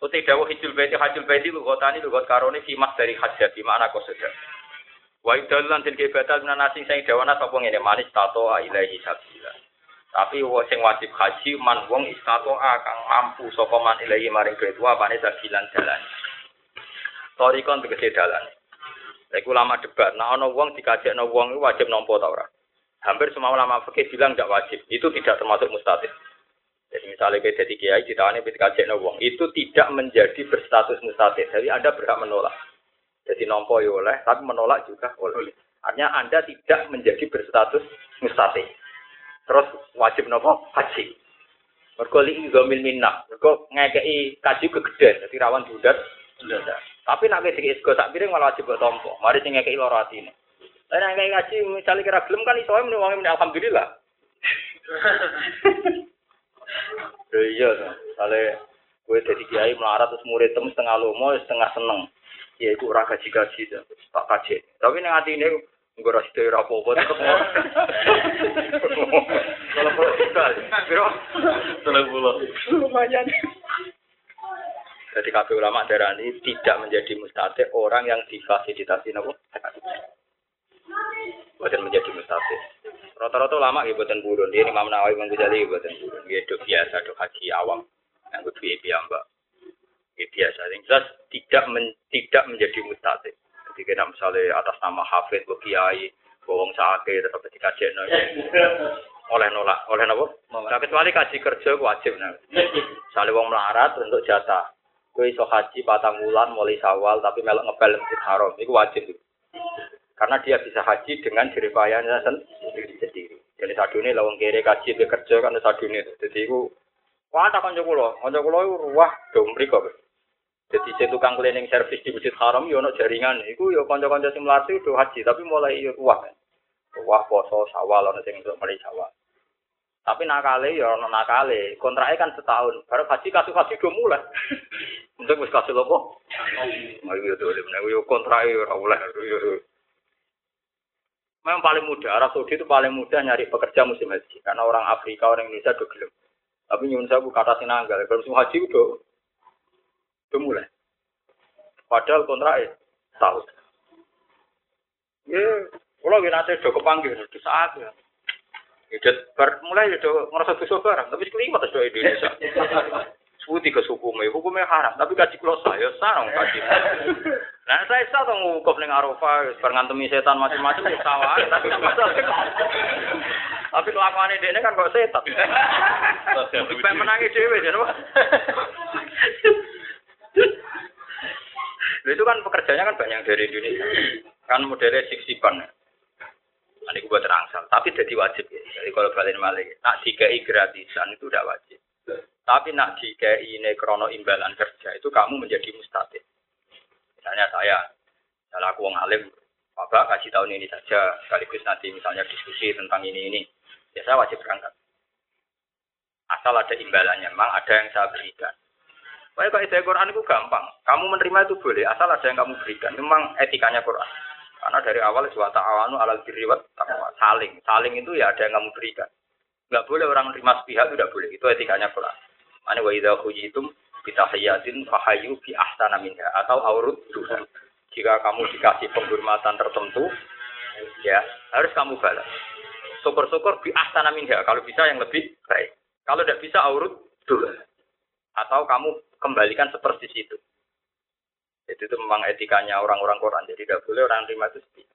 Utai dawuh hijul baiti hajjul baiti lugotani lugot karone fi mas dari hajjat di mana kosoda. Wa idalan den kebatal nasi sing dawana sapa ngene manis tato ilahi sabila. Tapi sing wajib haji man wong istato kang mampu sapa man ilahi maring baitu apane sabilan dalan. Torikon tegese dalan. Iku lama debat, nah ana wong dikajekno wong wajib nampa ta ora? Hampir semua ulama fikih bilang tidak wajib. Itu tidak termasuk mustahil. Jadi misalnya kita jadi kiai, ditawani ketika kajian wong, itu tidak menjadi berstatus mustahil. Jadi Anda berhak menolak. Jadi nompo ya oleh, tapi menolak juga oleh. Artinya Anda tidak menjadi berstatus mustahil. Terus wajib nopo haji. Mergo li gomil minnah. Mergo ngekei kaji kegedean, jadi rawan budat. Tapi nak ngekei sego tak piring malah wajib tompo. Mari sing ngekei loro atine. Lah nek ngekei kaji misalnya kira gelem kan iso muni wong iya, misalnya gue jadi kiai melarat terus murid tem setengah lomo setengah seneng. Ya itu ora gaji-gaji tak kaji. Tapi ning atine gue rasa itu rapopo tetep Kalau puluh juta, biro, Tolong pulau. lumayan. Jadi kabeh ulama darah ini tidak menjadi mustahil orang yang difasilitasi nopo. Bukan menjadi mustahil. Rata-rata ulama ya buatan burun. Dia Imam Nawawi Imam Ghazali buatan burun. Dia dok biasa dok haji awam. Yang kudu ya mbak. Ya biasa. Yang jelas tidak men, tidak menjadi mustahil. Jadi kita misalnya atas nama Hafid, Kiai, Bawang Sake, tetap ketika jenol. oleh nolak, oleh nopo. Nah, kecuali kaji kerja wajib nah. Misalnya wong melarat untuk jatah. Kowe iso haji patang wulan mulai sawal tapi melok ngepel masjid haram. Itu wajib. Karena dia bisa haji dengan jeripayanya sendiri sendiri. Jadi sadune lawang kiri kaji be kerja kan sadune. Jadi itu wah tak kanca kula, kanca kula iku ruwah do mriko. Jadi saya tukang cleaning service di Masjid Haram yo ono jaringan. Iku yo kanca-kanca sing mlaku do haji tapi mulai yo ruwah. Ruwah poso sawal ono sing untuk mulai sawal. Tapi nakale ya ono nakale. Kontraknya kan setahun. Baru haji kasus haji do mulai. Untuk wis kasus apa? Ayo yo dole menawa yo kontraknya ora oleh. Memang paling mudah, Arab Saudi itu paling mudah nyari pekerja musim haji. Karena orang Afrika, orang Indonesia udah gelem. Tapi nyun saya buka kata sinanggal. Kalau musim haji udah, udah mulai. Padahal kontraknya tahun. Ya, kalau kita nanti udah kepanggil, udah saat ya. Udah mulai udah ngerasa dosa barang, tapi sekelimat sudah Indonesia. Suti ke hukumnya, hukumnya haram, tapi gaji kulo saya sarang gaji. Nah saya sah tuh ngukuf ning Arafah, berngantemi setan macam-macam ya sawah, tapi masalah. Tapi kelakuan ini kan kok setan. Sampai menangi dewe jadi itu kan pekerjanya kan banyak dari Indonesia. Kan modelnya siksipan. Nah, ini buat terangsal. Tapi jadi wajib ya. Jadi kalau balik balik, nak dikai gratisan itu udah wajib. Tapi nak dikai ini krono imbalan kerja itu kamu menjadi mustahil. Misalnya saya, salah aku wong alim, Bapak kasih tahun ini saja, sekaligus nanti misalnya diskusi tentang ini ini, ya saya wajib berangkat. Asal ada imbalannya, memang ada yang saya berikan. Pokoknya kalau ide Quran itu gampang, kamu menerima itu boleh, asal ada yang kamu berikan. Memang etikanya Quran. Karena dari awal suatu awanu alal diriwat saling, saling itu ya ada yang kamu berikan. Enggak boleh orang menerima sepihak itu tidak boleh, itu etikanya Quran. Mana wa khujitum kita hayatin fahayu bi ahsana minha atau aurut Jika kamu dikasih penghormatan tertentu, ya harus kamu balas. Syukur-syukur bi ahsana minha kalau bisa yang lebih baik. Kalau tidak bisa aurut dua. Atau kamu kembalikan seperti itu. Jadi itu memang etikanya orang-orang Quran. Jadi tidak boleh orang terima itu sedih.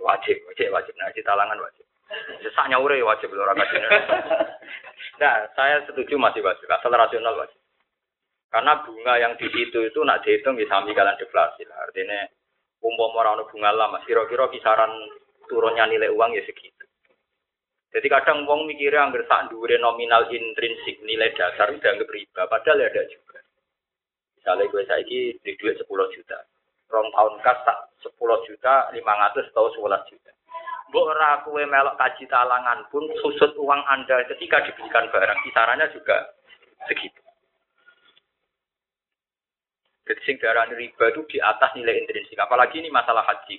Wajib, wajib, wajib. Nah, talangan wajib. Sesaknya ure wajib orang kasih. Nah, saya setuju masih wajib. Asal rasional wajib. Karena bunga yang di situ itu nak dihitung bisa sami kalian deflasi. Artinya umpama orang bunga lama, kira-kira kisaran turunnya nilai uang ya segitu. Jadi kadang wong mikirnya anggar sak dhuwure nominal intrinsik nilai dasar udah anggap riba, padahal ya ada juga. Misalnya gue saiki di duit 10 juta. Rong tahun kas tak 10 juta, 500 atau 11 juta. Mbok ora kowe melok kaji talangan pun susut uang Anda ketika diberikan barang kisarannya juga segitu. Jadi sing riba itu di atas nilai intrinsik. Apalagi ini masalah haji.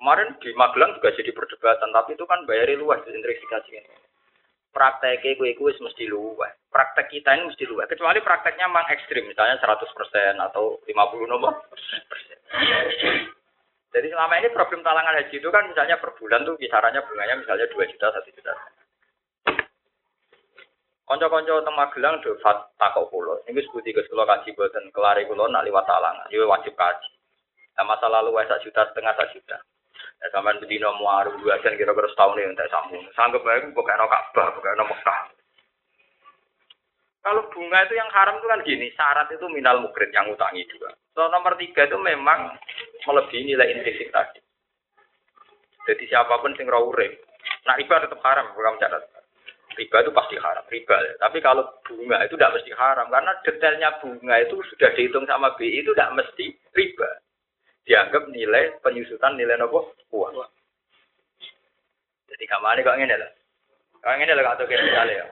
Kemarin di Magelang juga jadi perdebatan, tapi itu kan bayari luas di intrinsik haji ini. Prakteknya gue gue mesti luas. Praktek kita ini mesti luas. Kecuali prakteknya memang ekstrim, misalnya 100% atau 50 nomor. Jadi selama ini problem talangan haji itu kan misalnya per bulan tuh kisarannya bunganya misalnya 2 juta, 1 juta. Konco-konco teng Magelang do takok kula. Niku sebuti Gus kula kaji boten kelari kula nak liwat talangan. Yo wajib kaji. Nah, masa lalu wae sak juta setengah sak juta. Ya sampean bedino muaru dua kira-kira setahun yang tak sambung. Sanggep bae kok kena Ka'bah, kok kena Mekah. Kalau bunga itu yang haram itu kan gini, syarat itu minal mukrid yang utangi juga. So, nomor tiga itu memang melebihi nilai intrinsik tadi. Jadi siapa pun sing urip, nah riba tetap haram, bukan catat. Riba itu pasti haram, riba. Ya. Tapi kalau bunga itu tidak mesti haram, karena detailnya bunga itu sudah dihitung sama BI itu tidak mesti riba. Dianggap nilai penyusutan nilai nopo uang. Jadi kamane kok ngene lho. Kok ngene lho atau kira misalnya ya.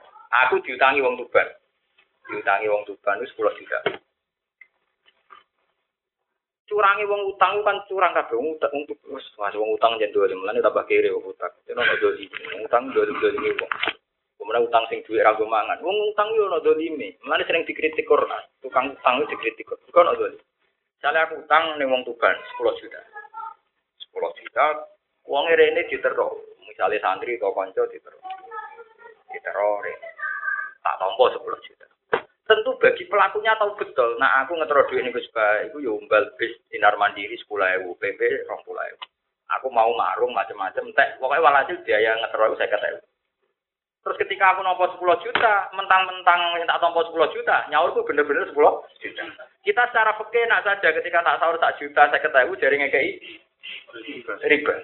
Aku diutangi wong tuban diutangi wong tuban itu 10 juta. Curangi wong utang kan curang kabeh wong utang wong wis wong utang jen dua mulane tambah kere wong utang. Itu ono doli. Utang dua doli wong. Kemudian utang sing duit ragu mangan. Wong utang yo ono dolime. Mulane sering dikritik Quran. Tukang utang itu dikritik. Kok ono doli. Misalnya aku utang ning wong tuban 10 juta. 10 juta uang rene ditero. Misalnya santri atau konco ditero. Ditero tak tompo 10 juta tentu bagi pelakunya tahu betul. Nah aku ngetero duit ini Gus itu umbal bis sinar mandiri sepuluh ewu, PP ewu. Aku mau marung macam-macam, teh pokoknya walhasil biaya ngetero saya kata Terus ketika aku nompo 10 juta, mentang-mentang minta tompo 10 juta, nyaurku bener-bener 10 juta. Kita secara peke nak saja ketika tak sahur tak juta, saya ketahui jari ngekei riba.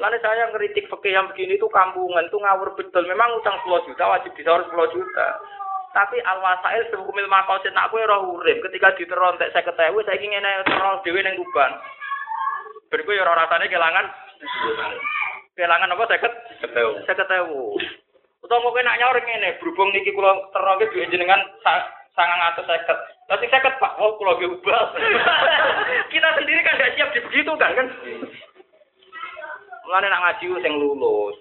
Lalu saya ngeritik peke yang begini tuh kampungan, tuh ngawur betul. Memang utang 10 juta wajib disahur 10 juta. Tapi al wasail sebukumil makosid nak kue roh urip ketika diterontek saya ketahui saya ingin terol dewi neng kuban. Beriku ya rasanya kehilangan kehilangan apa saya ket saya ketahui. Utau mau kena nyaur ini berhubung niki kulo terol ke duit jenengan sangat atas seket. Tapi seket pak, oh kulo ubah. Kita sendiri kan gak siap di begitu kan kan. Mulane nak ngaji sing lulus.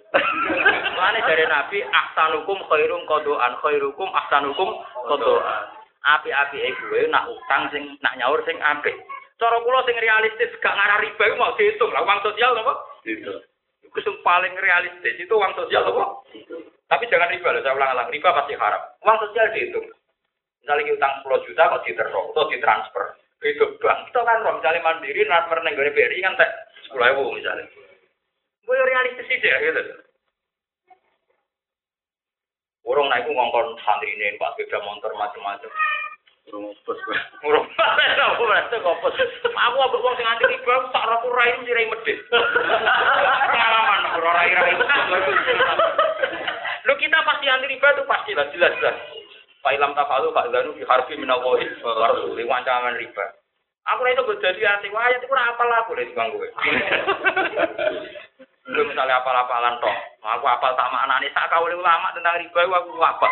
Mulane dari Nabi ahsanukum khairum qadoan khairukum ahsanukum qadoan. Api-api e gue nak utang sing nak nyaur sing apik. Cara kula sing realistis gak ngarah riba iku mau dihitung lah uang sosial apa? Itu. Itu sing paling realistis itu uang sosial apa? Tapi jangan riba loh, saya ulang-ulang. Riba pasti haram. Uang sosial dihitung. Misalnya utang 10 juta kok diterok atau ditransfer. Itu bank. Itu kan misalnya mandiri transfer negara BRI kan tak 10 ribu misalnya. Gue realistis ya gitu. Orang naik ngongkon santri ini, pak sepeda motor macam-macam. Gue. Urung apa berarti bos. Aku ambek wong sing anti riba tak ora rai mesti rai medhit. Pengalaman ora rai rai. Lu kita pasti anti riba itu pasti lah jelas jelas. Pak Ilham Tafalu, Pak Ilham di harfi minawahi, warasuli, wancaman riba. Aku itu jadi anti wayat, itu apa lah aku dari bang gue. Lu misalnya apal-apalan toh, aku apal tak maknani sak oleh ulama tentang riba aku apa?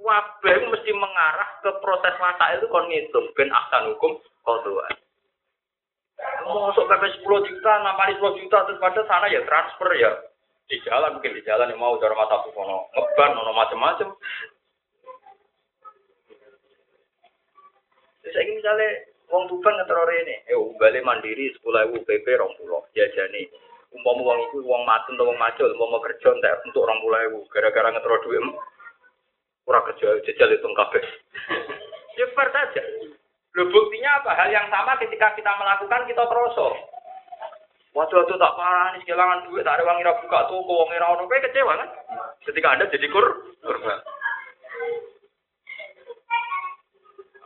Wabah mesti mengarah ke proses masa itu kon ngitung ben ahsan hukum kodoan. Masuk PP 10 juta, namanya 10 juta terus pada sana ya transfer ya. Di jalan mungkin di jalan yang mau cara mata kono ngeban ono macam-macam. Ini misalnya wong tuban ngetero rene, eh balik mandiri 10.000 PP 20 jajane. Umpama wong iku wong matun atau wong macul, umpama kerja entek untuk 20.000 gara-gara ngetero duit ora kerja jajal itu kabeh. Ya fair saja. Loh buktinya apa? Hal yang sama ketika kita melakukan kita terosok. Waduh, waduh tak parah nih kehilangan duit, tak ada uang buka toko, uang ira ono, kecewa kan? Ketika anda jadi kur, kurban.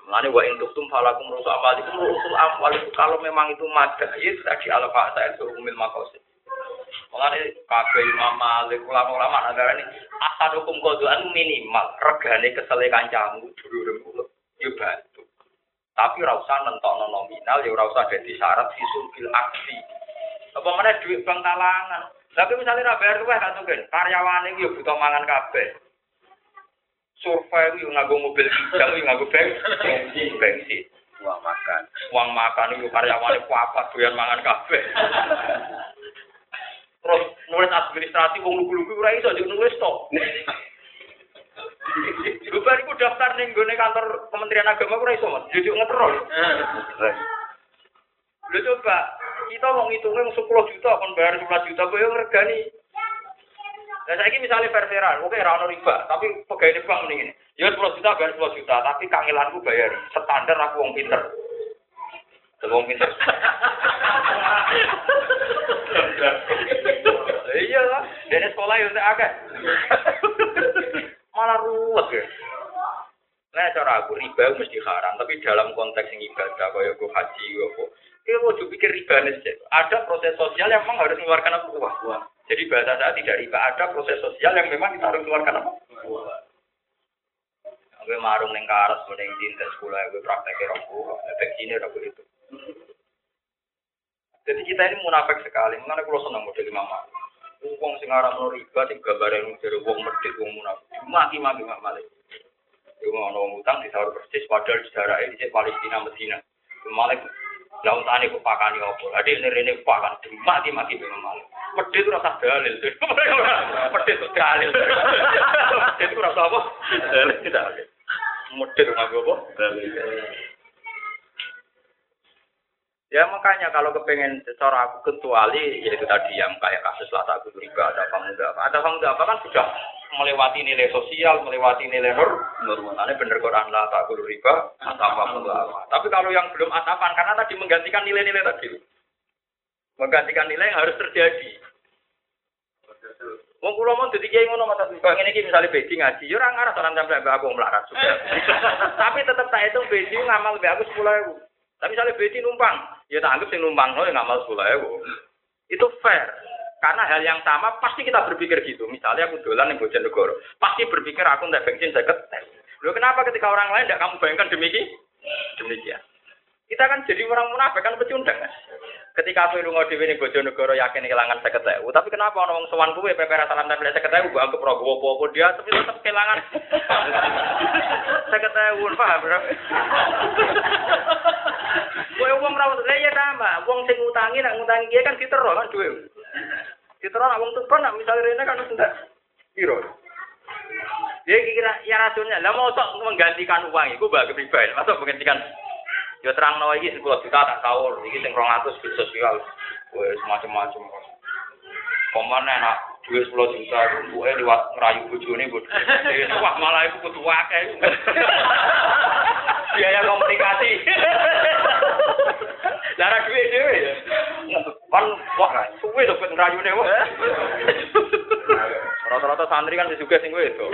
Mulane wa intuk tum falakum rusul amalikum rusul amwal itu kalau memang itu madais tadi ala fa'ta itu umil makosid. Mulane kabeh Imam Malik ulama-ulama negara ini asadukum kodoan minimal regane kesele kancamu dulurem kula yo bantu. Tapi ora usah nentokno nominal ya ora usah dadi syarat fisul bil aksi. Apa mana duit bank talangan. Tapi misalnya ra bayar luwih kan mungkin karyawane iki yo butuh mangan kabeh. Survei itu nganggo mobil kijang, itu nganggo bensin, bensin. Uang makan. Uang makan itu karyawane apa doyan mangan kabeh. Terus nulis administrasi wong lugu-lugu ora iso nulis to. Bubar iku daftar ning gone kantor Kementerian Agama ora iso, Mas. Jujuk ngetrol. Lho coba, kita mau ngitungnya 10 juta, kon bayar 11 juta, yang ngergani. Nah, saya misalnya fair-fairan, oke, rano riba, tapi pegawai bank mendingin. Ya 10 juta, bayar 10 juta, tapi kangelanku bayar. Standar aku wong pinter. Wong pinter. iya lah, dari sekolah ya udah agak. Malah ruwet ya. Nah, cara aku riba mesti haram, tapi dalam konteks yang ibadah, kayak gue haji, gue Kita mau pikir riba nih, ada proses sosial yang memang harus mengeluarkan apa uang. uang. Jadi bahasa saya tidak riba, ada proses sosial yang memang kita harus mengeluarkan apa? Uang. Gue marung neng karas, neng cinta sekolah, gue praktek rokok, efek sini rokok itu. Jadi kita ini munafik sekali, mengenai kalau senang model mama. Uang sing arah no riba, sing gambar yang dari uang medit, uang munafik. Maki-maki mak malik. Mau ngomong utang di sahur persis, padahal sejarah ini Palestina, Medina. Malik lah untane kok pakani opo. Ade ini rene pakan mati-mati memang malu. Pedhe itu rasa dalil. Pedhe itu dalil. Pedhe itu rasa apa? Dalil. Pedhe itu nganggo apa? Dalil. Ya makanya kalau kepengen secara aku kecuali yaitu tadi yang kayak kasus lah aku riba ada pemuda apa ada pemuda apa kan sudah melewati nilai sosial melewati nilai nur normalnya bener Quran lah tak guru riba apa tapi kalau yang belum atapan karena tadi menggantikan nilai-nilai tadi menggantikan nilai yang harus terjadi Wong kula mau dadi kiai ngono mata kok ngene iki misale beji ngaji yo ora ngarah salam sampe aku melarat sudah. Tapi tetep tak hitung beji ngamal mbek aku 10.000. Tapi misalnya beji numpang, ya tak anggap sing numpang no ya ngamal 10.000. Itu fair. Karena hal yang sama pasti kita berpikir gitu. Misalnya aku dolan yang Bojonegoro, pasti berpikir aku ndak bensin saya ketes. Loh kenapa ketika orang lain tidak kamu bayangkan demikian? Demikian. Kita kan jadi orang munafik kan pecundang kan. Ketika aku lunga dhewe ning Bojonegoro yakin kehilangan 50.000, tapi kenapa ana wong sowan kuwe pepe salam tempel 50.000 mbok anggap ora apa-apa dia tapi tetap kehilangan 50.000 paham bro? Kowe wong ra lha ya sama, wong sing ngutangi nek ngutangi kiye kan ditero kan duwe. Ditero nek wong tuban nek misale rene kan ndak piro. Dia kira ya rasulnya, lah mau sok menggantikan uang itu bagi pribadi, masuk menggantikan Ya terang nawa iki 10 juta tak sahur, iki sing 200 di sosial. Wes macam-macam. Pemane nak duit 10 juta itu buke liwat ngerayu bojone mbok. Wah malah itu kudu akeh. Biaya komunikasi. Lara duit dhewe ya. Kan wah suwe to ben ngrayune wah. Rata-rata santri kan juga sing itu.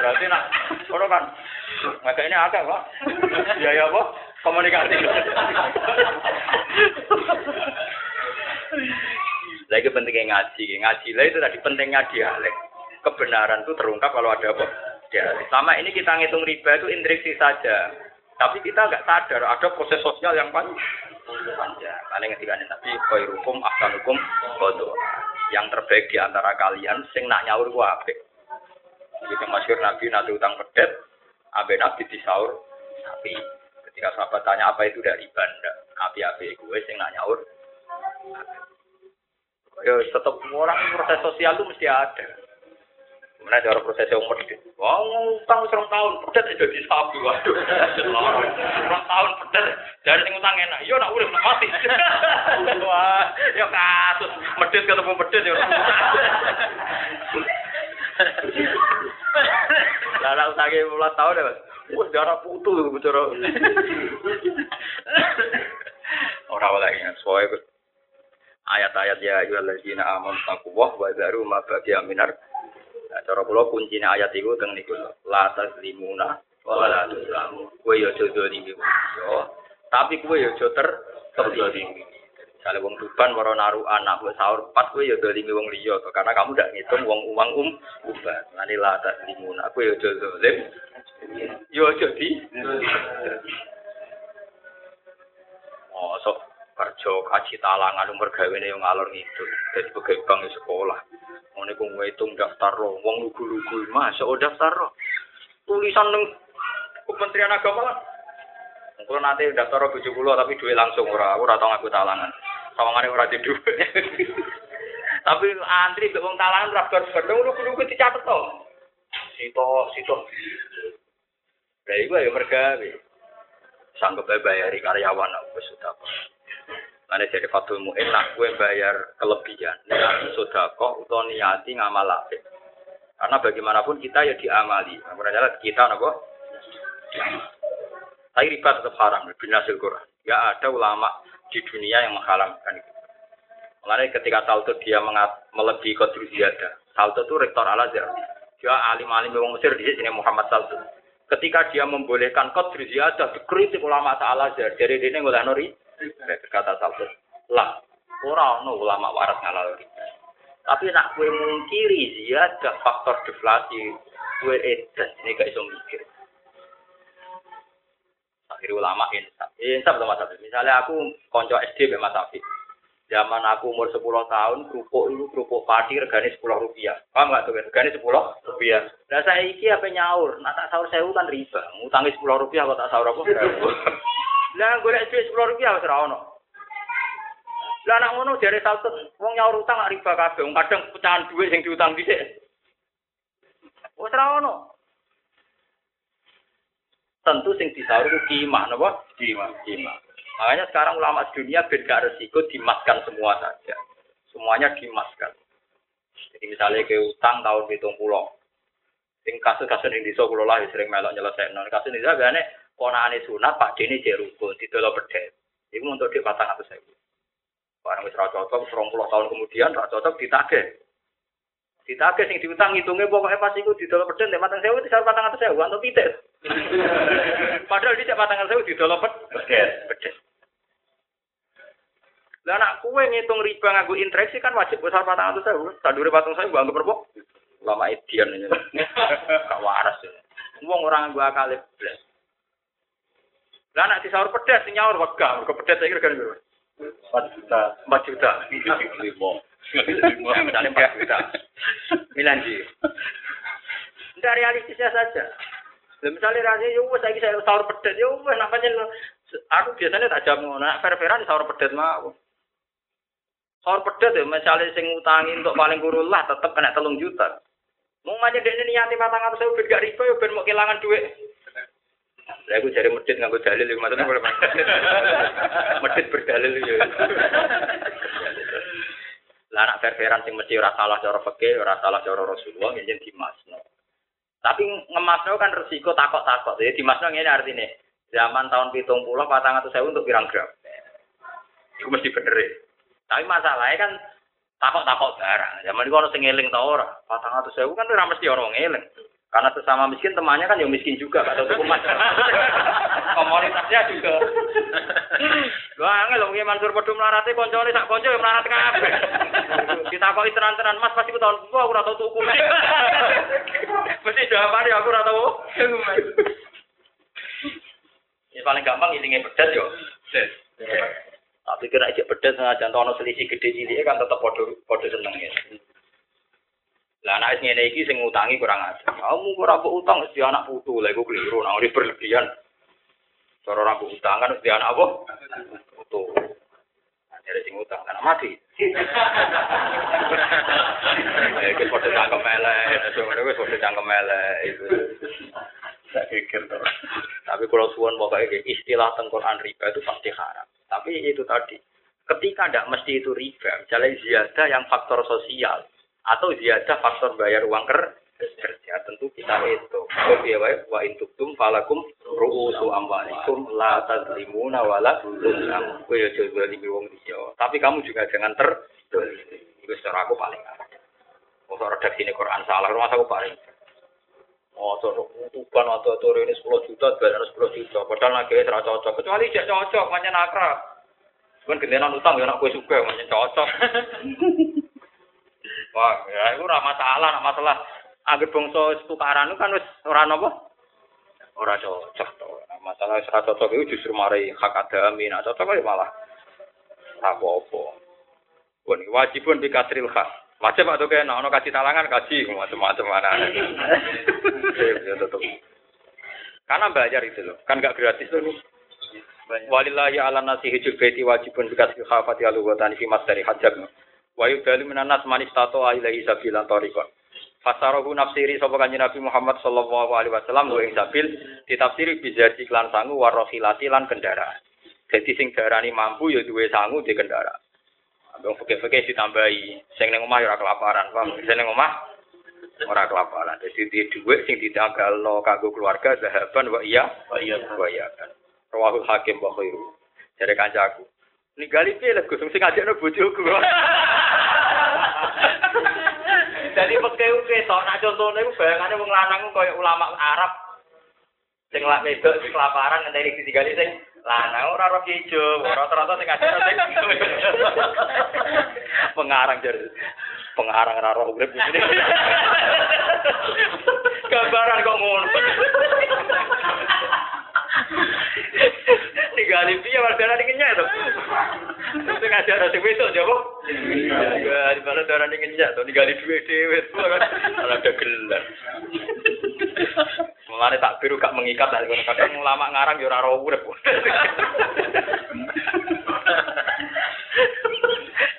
Berarti nak ora kan. Maka ini akeh, Pak. Biaya apa? komunikasi. Lagi pentingnya ngaji, ngaji lah itu tadi pentingnya dialek. Kebenaran itu terungkap kalau ada apa? Dialek. Selama ini kita ngitung riba itu intriksi saja. Tapi kita nggak sadar ada proses sosial yang panjang. Karena ketika Nabi khairukum ahsanukum bodoh. Yang terbaik di antara kalian sing nak nyaur ku apik. Jadi masyur Nabi nanti utang pedet, abe Nabi disaur sapi. Ketika sahabat tanya apa itu dari banda, api-api gue sing nak nyaur. Ya tetap orang proses sosial itu mesti ada. Mana ada orang proses yang medit. Wah, ngutang serong tahun, pedet aja di sapi. Waduh, serong tahun pedet. Dari sing utang enak. Yo nak urip nak mati. Wah, ya kasus medit ketemu medit ya. Lah nak utange 15 tahun ya. Wah, darah putu bicara. Ora lagi soalnya ayat-ayat ya ayyuhalladzina amanu taqwa wa daru ma baqiya minar Nah, cara kula kuncine ayat iku teng niku la taslimuna wa la tuzlamu. Kowe yo aja dolimi yo. Tapi kowe yo aja ter terzalimi. Misalnya wong tuban maro naruh anak wis sahur pas kowe yo dolimi wong liya karena kamu ndak ngitung wong uang um uban. Lani la taslimuna. Kowe yo aja dolim. Yo aja di. Oh, sok kerja kaji talangan umur gawene yang ngalor ngidul. Jadi pegawai bank sekolah. Ngene ku ngitung daftar lo, wong lugu-lugu masuk oh daftar lo. Tulisan neng Kementerian Agama kan. Kalau nanti daftar bojo kula tapi duit langsung ora, ora tau ngaku talangan. Sawangane ora di duit. tapi antri mbek wong talangan ora bar-bar lugu-lugu dicatet to. Sito, sito. Lah iku ya mergawe. Sanggup bayari karyawan apa. Mana jadi fatul mu'in nak gue bayar kelebihan. Niat sodako atau niati ngamal apik. Karena bagaimanapun kita ya diamali. Makanya kita nopo. Tapi riba tetap haram. Binasil Quran. Ya ada ulama di dunia yang mengharamkan itu. Mengenai ketika Salto dia mengat, melebihi kodru ziyadah. Salto itu rektor al azhar Dia alim-alim orang Mesir di sini Muhammad Salto. Ketika dia membolehkan kodru ziyadah, dikritik ulama al azhar Jadi dia ngoleh nori kata Saltus lah ora ono ulama waras ngalal tapi nak kue mungkiri ada faktor deflasi. Kue edan ini gak iso mikir. Akhirnya ulama insaf. Insaf sama Mas misalnya aku konco SD be Mas zaman aku umur 10 tahun kerupuk itu kerupuk padi regane 10 rupiah. Paham nggak tuh regane 10 rupiah. Nah saya iki apa nyaur? Nah tak sahur saya kan riba ngutangi 10 rupiah kok tak sahur aku Lah golek duit 10 rupiah wis ora ono. Lah anak ngono jare saltut wong nyaur utang gak riba kabeh, wong kadang pecahan duit sing diutang dhisik. Wis ora ono. Tentu sing disaur itu kimah napa? Kimah, kimah. Makanya sekarang ulama dunia ben gak resiko dimaskan semua saja. Semuanya dimaskan. Jadi misalnya ke utang tahun hitung pulau. Sing kasus-kasus yang di kula lah sering melok nyelesaikan. Kasus ini biasanya ponakane sunat Pak Dene jek rukun didolo pedet. Iku untuk atus sewu. Barang wis ra cocok 20 tahun kemudian ra cocok ditagih. Ditagih sing diutang ngitungnya pokoknya pas iku didolo pedet nek matang sewu disar patang atus sewu atau pitik. Padahal di patang sewu didolo pedet. Pedet. Lah anak kue ngitung riba nganggo interaksi kan wajib besar patang atus sewu. Sadure patang sewu anggap berapa? Lama edian ini. Gak waras ya. Wong orang gua akal blas. Lah anak disaur pedas nyaur wegah, mergo pedas saya kira kan 4 juta. 4 juta. 5. 5. Misalnya 4 juta. Milan ji. Tidak realistisnya saja. Lah misalnya rasanya yo wis saiki saya sahur pedas yo wis namanya aku biasanya tak jam ngono, nak fair-fairan sahur pedas mau. Sahur pedas ya misalnya sing ngutangi untuk paling kurul lah tetep kena telung juta. Mau aja dene niati matang atau saya gak riba yo ben mau kehilangan duit. Lah aku cari medit nganggo dalil iki maksudnya boleh Medit berdalil ya. Lah anak fair-fairan sing mesti ora salah cara fikih, ora salah cara Rasulullah njen dimasno. Tapi ngemasno kan resiko takok-takok. Jadi dimasno ngene artinya zaman tahun pitung puluh patang atau saya untuk pirang gram. Itu mesti bener ya. Tapi masalahnya kan takok-takok barang. Zaman itu orang sing eling ta ora. Patang atau saya kan ora mesti orang eling. Karena sesama miskin temannya kan yang miskin juga, kata tuku mas. Komunitasnya juga. Wah, angel loh, Mansur Pedu melarati koncone sak konco yang melarat kabeh. Kita kok tenan-tenan Mas pasti tahun gua aku ora tau tuku. Mesti jawabannya aku ora tau. Ini paling gampang ilinge pedas yo. Tapi kira aja pedas sengaja ono selisih gede cilik kan tetap podo podo seneng ya. Lah anak ngene iki sing ngutangi kurang ajar. Kamu ora mbok utang wis anak putu, lha iku keliru, nek ora berlebihan. Cara ora utang kan wis anak apa? Putu. Dari sing utang kan mati. Eh, Iki padha cangkem elek, ngono wis cangkem elek itu. Tak pikir. Tapi kalau suwon pokoknya istilah tengkoran riba itu pasti haram. Tapi itu tadi, ketika tidak mesti itu riba, misalnya ziyadah yang faktor sosial atau ziyadah faktor bayar uang ker- kerja, tentu kita itu. Wa biya wae wa intuktum falakum ru'usu amwalikum la tadlimuna wala tuzlam. Kowe ya aja zalimi wong liya. Tapi kamu juga jangan ter itu secara aku paling. Kalau redaksi ini Quran salah, rumah aku paling Oh, uban atau tuh ini 10 juta, bayar 10 juta. Padahal lagi serah cocok. Kecuali tidak cocok, macam nakra. Kan gendenan utang ya nak kue suka, macam cocok. Wah, ya itu ora masalah, nak masalah. Agar bangsa tukaran kan wis ora napa? Ora cocok to. Masalah wis ora cocok itu justru mari hak adami. Nah, cocok ya malah apa-apa. Wah, ini wajibun bi kasril khas. Wajib atau kayak nah, ono kasih talangan kasih macam-macam mana. ya tetap. Karena bayar itu loh, kan gak gratis loh nih. Walillahi ala nasi hijul baiti wajibun bi kasril khafati alu wa tani fi dari hajat. Wa yudalu minan nas man istato ilaihi sabilan tariqan. Fasarahu nafsiri sapa kanjeng Nabi Muhammad sallallahu alaihi wasallam wa ing sabil ditafsiri bisa iklan sangu warohilati lan kendaraan. Jadi sing darani mampu ya duwe sangu di kendaraan. Abang fakir-fakir ditambahi, sing ning omah ya ora kelaparan, paham? Sing ning omah ora kelaparan. Dadi di dhuwit sing ditanggalno kanggo keluarga zahaban wa iya Oh iya. wa iya. Rawahul Hakim wa khairu. Jare kancaku. Ninggali piye lek Gus sing ngajakno bojoku. Pakai ketok, nak contohnya itu bayangannya wong lanang koyo ulama Arab. Sing lak wedok sing kelaparan ngenteni ditinggali sing lanang ora roh ijo, rata-rata sing ngajar sing pengarang jar. Pengarang ora roh urip ngene. Gambaran kok ngono. Ningali piye warga ning kenyek to. Sing ngajar sing wedok jaba. Ya, di mana darah ning kenyek to ningali dhuwit dhewe. Ora ada gelar. Mulane tak biru gak mengikat lah kadang ulama ngarang ya ora ora urip.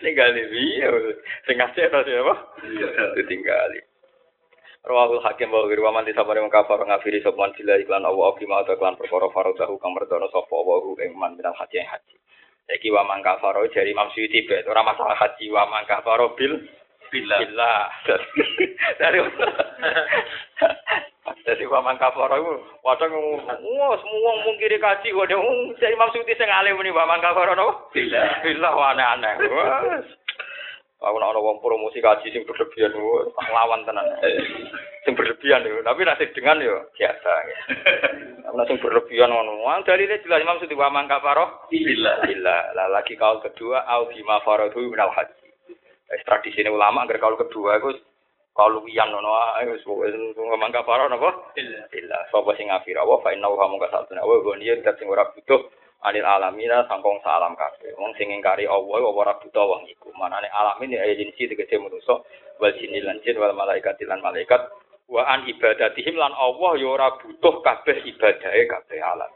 Tinggali piye sing ngasih to siapa? Ditinggali. Rawahul Hakim wa ghairu man disabare wong kafar ngafiri sopman sila iklan Allah bima atau iklan perkara faradahu kang merdono sapa wa hu ing man minal haji yang haji. Iki wa man kafaro dari Imam Suyuti bet ora masalah haji wa man kafaro bil Billah. billah. Dari Jadi wa man kafaro iku wadang wah semua wong kiri kaji wadah Imam Suyuti sing alim ni wa man kafaro napa? Billah. Billah aneh-aneh. Aku nak wong promosi kaji sing berlebihan tak lawan tenan. Sing berlebihan yo, tapi nasib dengan yo biasa. Ana sing berlebihan ngono. Wong dalile jelas Imam Suyuti wa man kafaro Billah. Bila lah lagi kaul kedua au bima faradu minal haji. Wis tradisine ulama agar kaul kedua iku kaul wiyan ngono ae wis wis ngomong kafaro napa? Billah. Bila sapa sing ngafira wa fa inna wa mung kasatuna wa goniyen sing ora butuh anil alamina sangkong salam kabeh. Wong sing ngingkari Allah wa ora butuh wong iku. Manane alamin ya jinsi tegese manusa wal jinni lan jin wal malaikat lan malaikat wa an ibadatihim lan Allah ya ora butuh kabeh ibadahe kabeh alam.